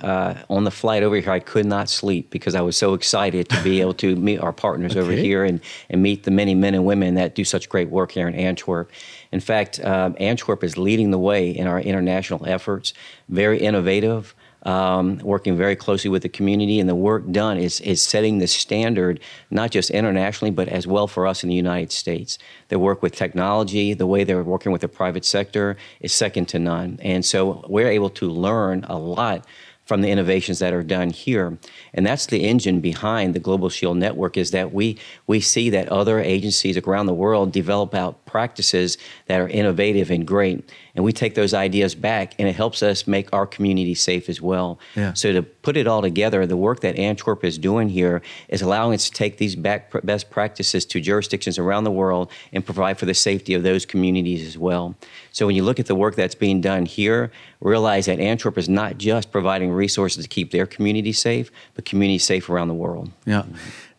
on the flight over here, I could not sleep because I was so excited to be able to meet our partners okay. over here and, and meet the many men and women that do such great work here in Antwerp. In fact, um, Antwerp is leading the way in our international efforts, very innovative um, working very closely with the community, and the work done is is setting the standard not just internationally but as well for us in the United States. Their work with technology, the way they're working with the private sector, is second to none, and so we're able to learn a lot from the innovations that are done here. And that's the engine behind the Global Shield Network is that we we see that other agencies around the world develop out practices that are innovative and great. And we take those ideas back and it helps us make our community safe as well. Yeah. So to put it all together, the work that Antwerp is doing here is allowing us to take these back best practices to jurisdictions around the world and provide for the safety of those communities as well. So when you look at the work that's being done here, realize that Antwerp is not just providing resources to keep their community safe, but communities safe around the world. yeah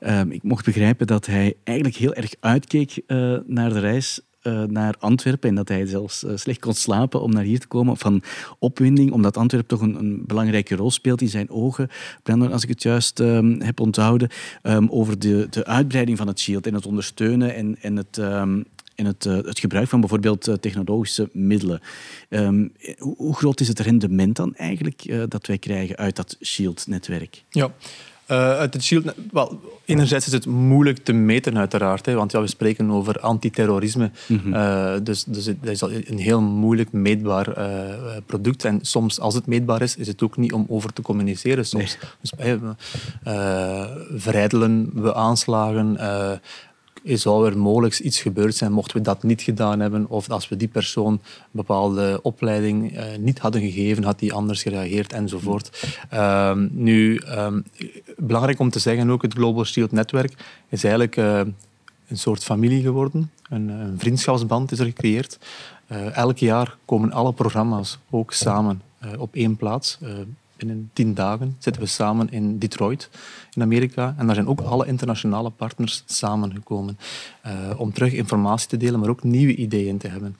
Um, ik mocht begrijpen dat hij eigenlijk heel erg uitkeek uh, naar de reis uh, naar Antwerpen en dat hij zelfs uh, slecht kon slapen om naar hier te komen van opwinding, omdat Antwerpen toch een, een belangrijke rol speelt in zijn ogen. Brandon, als ik het juist um, heb onthouden, um, over de, de uitbreiding van het Shield en het ondersteunen en, en het, um, en het, uh, het gebruik van bijvoorbeeld technologische middelen. Hoe, groot is het rendement dan eigenlijk dat wij krijgen uit dat Shield-netwerk? Ja, uh, het Shield, wel, enerzijds is het moeilijk te meten, uiteraard. Hè, want ja, we spreken over antiterrorisme. Mm -hmm. uh, dus, dus het is een heel moeilijk meetbaar uh, product. En soms, als het meetbaar is, is het ook niet om over te communiceren. Soms nee. dus, verijdelen we aanslagen zou er mogelijk iets gebeurd zijn mochten we dat niet gedaan hebben of als we die persoon een bepaalde opleiding uh, niet hadden gegeven, had die anders gereageerd enzovoort. Uh, nu, um, belangrijk om te zeggen ook, het Global Shield netwerk is eigenlijk uh, een soort familie geworden. Een, een, vriendschapsband is er gecreëerd. Eh, elk jaar komen alle programma's ook samen op één plaats binnen tien dagen zitten we samen in Detroit, in Amerika. En daar zijn ook alle internationale partners samengekomen uh, om terug informatie te delen, maar ook nieuwe ideeën te hebben.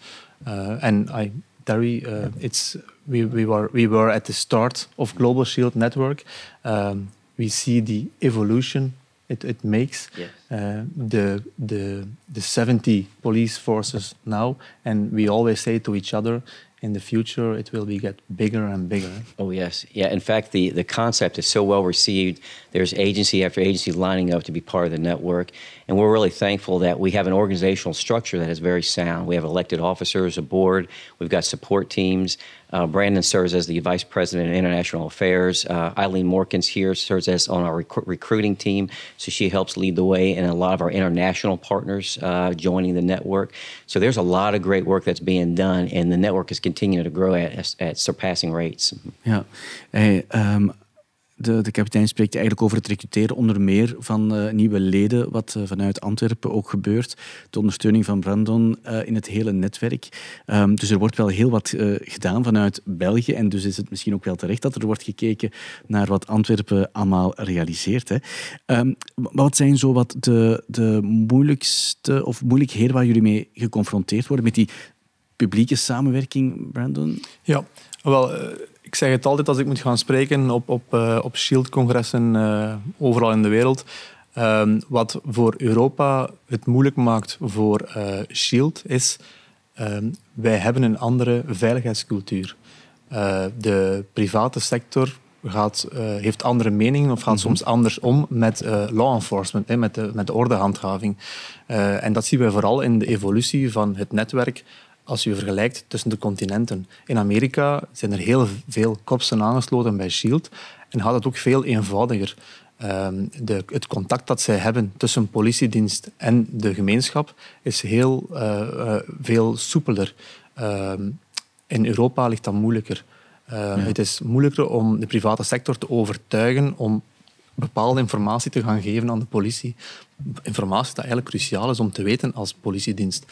Uh, en I, Terry, uh, it's, we, we, were, we were at the start of Global Shield Network. Um, we see the evolution it, it makes yes. uh, the, the, the 70 police forces now. And we always say to each other, in the future it will be get bigger and bigger. Oh yes, yeah. In fact, the the concept is so well received. There's agency after agency lining up to be part of the network, and we're really thankful that we have an organizational structure that is very sound. We have elected officers, a board. We've got support teams. Uh, Brandon serves as the vice president of international affairs. Uh, Eileen Morkins here serves as on our rec- recruiting team, so she helps lead the way, and a lot of our international partners uh, joining the network. So there's a lot of great work that's being done, and the network is continuing to grow at, at surpassing rates. Ja, hij, um, de, de kapitein spreekt eigenlijk over het recruteren onder meer van uh, nieuwe leden, wat uh, vanuit Antwerpen ook gebeurt. De ondersteuning van Brandon uh, in het hele netwerk. Um, dus er wordt wel heel wat gedaan vanuit België. En dus is het misschien ook wel terecht dat er wordt gekeken naar wat Antwerpen allemaal realiseert. Hè. Um, wat zijn zo wat de, de moeilijkste of moeilijkheden waar jullie mee geconfronteerd worden met die publieke samenwerking, Brandon? Ja, wel ik zeg het altijd als ik moet gaan spreken op, op, uh, op Shield-congressen uh, overal in de wereld. Um, wat voor Europa het moeilijk maakt voor uh, Shield is, um, wij hebben een andere veiligheidscultuur. de private sector gaat, heeft andere meningen of gaat mm -hmm. soms anders om met law enforcement, hè, met, de, met de ordehandhaving. en dat zien we vooral in de evolutie van het netwerk als je vergelijkt tussen de continenten. In Amerika zijn er heel veel korpsen aangesloten bij SHIELD en gaat het ook veel eenvoudiger. Um, de, het contact dat zij hebben tussen politiedienst en de gemeenschap is heel uh, uh, veel soepeler. Um, in Europa ligt dat moeilijker. Uh, ja. Het is moeilijker om de private sector te overtuigen om bepaalde informatie te gaan geven aan de politie. Informatie dat eigenlijk cruciaal is om te weten als politiedienst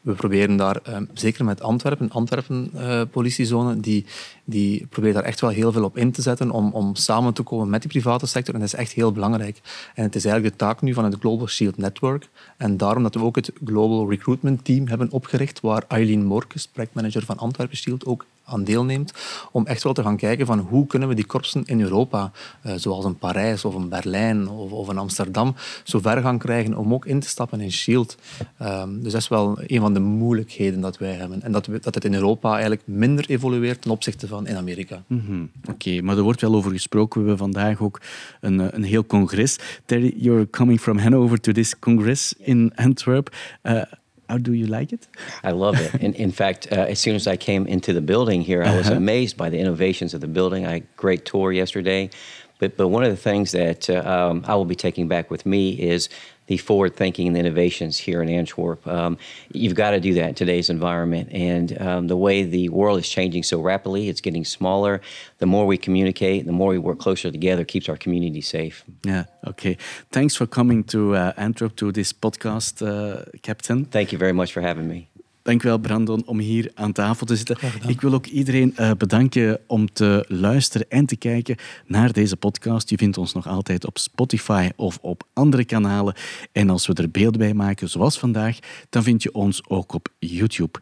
we proberen daar, um, zeker met Antwerpen, Antwerpen uh, politiezone, die, die proberen daar echt wel heel veel op in te zetten om, om samen te komen met die private sector. En dat is echt heel belangrijk. En het is eigenlijk de taak nu van het Global Shield Network. En daarom dat we ook het Global Recruitment Team hebben opgericht, waar Eileen Morkes, projectmanager van Antwerpen Shield, ook aan deelneemt, om echt wel te gaan kijken van hoe kunnen we die korpsen in Europa, uh, zoals een Parijs of een Berlijn of, of een Amsterdam, zo ver gaan krijgen om ook in te stappen in SHIELD. Um, dus dat is wel een van de moeilijkheden dat wij hebben. En dat, we, dat het in Europa eigenlijk minder evolueert ten opzichte van in Amerika. -hmm. Oké, maar er wordt wel over gesproken. We hebben vandaag ook een, eh, een heel congres. Terry, you're coming from Hanover to this congress in Antwerp. Uh, How do you like it? I love it. in, in fact, uh, as soon as I came into the building here, I was uh-huh. amazed by the innovations of the building. I had a great tour yesterday. But, but one of the things that uh, um, I will be taking back with me is the forward thinking and the innovations here in Antwerp. Um, you've got to do that in today's environment. And um, the way the world is changing so rapidly, it's getting smaller. The more we communicate, the more we work closer together, keeps our community safe. Yeah, okay. Thanks for coming to uh, Antwerp to this podcast, uh, Captain. Thank you very much for having me. Dankjewel Brandon om hier aan tafel te zitten. Ik wil ook iedereen uh, bedanken om te luisteren en te kijken naar deze podcast. Je vindt ons nog altijd op Spotify of op andere kanalen. En als we er beelden bij maken, zoals vandaag, dan vind je ons ook op YouTube.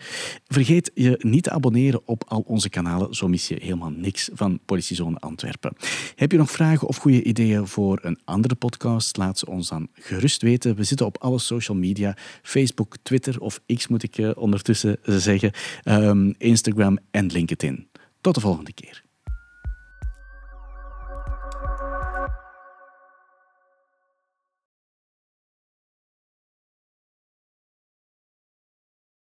Vergeet je niet te abonneren op al onze kanalen, zo mis je helemaal niks van Politiezone Antwerpen. Heb je nog vragen of goede ideeën voor een andere podcast? Laat ze ons dan gerust weten. We zitten op alle social media, Facebook, Twitter of X moet ik uh, ondertussen zeggen, um, Instagram en LinkedIn. Tot de volgende keer.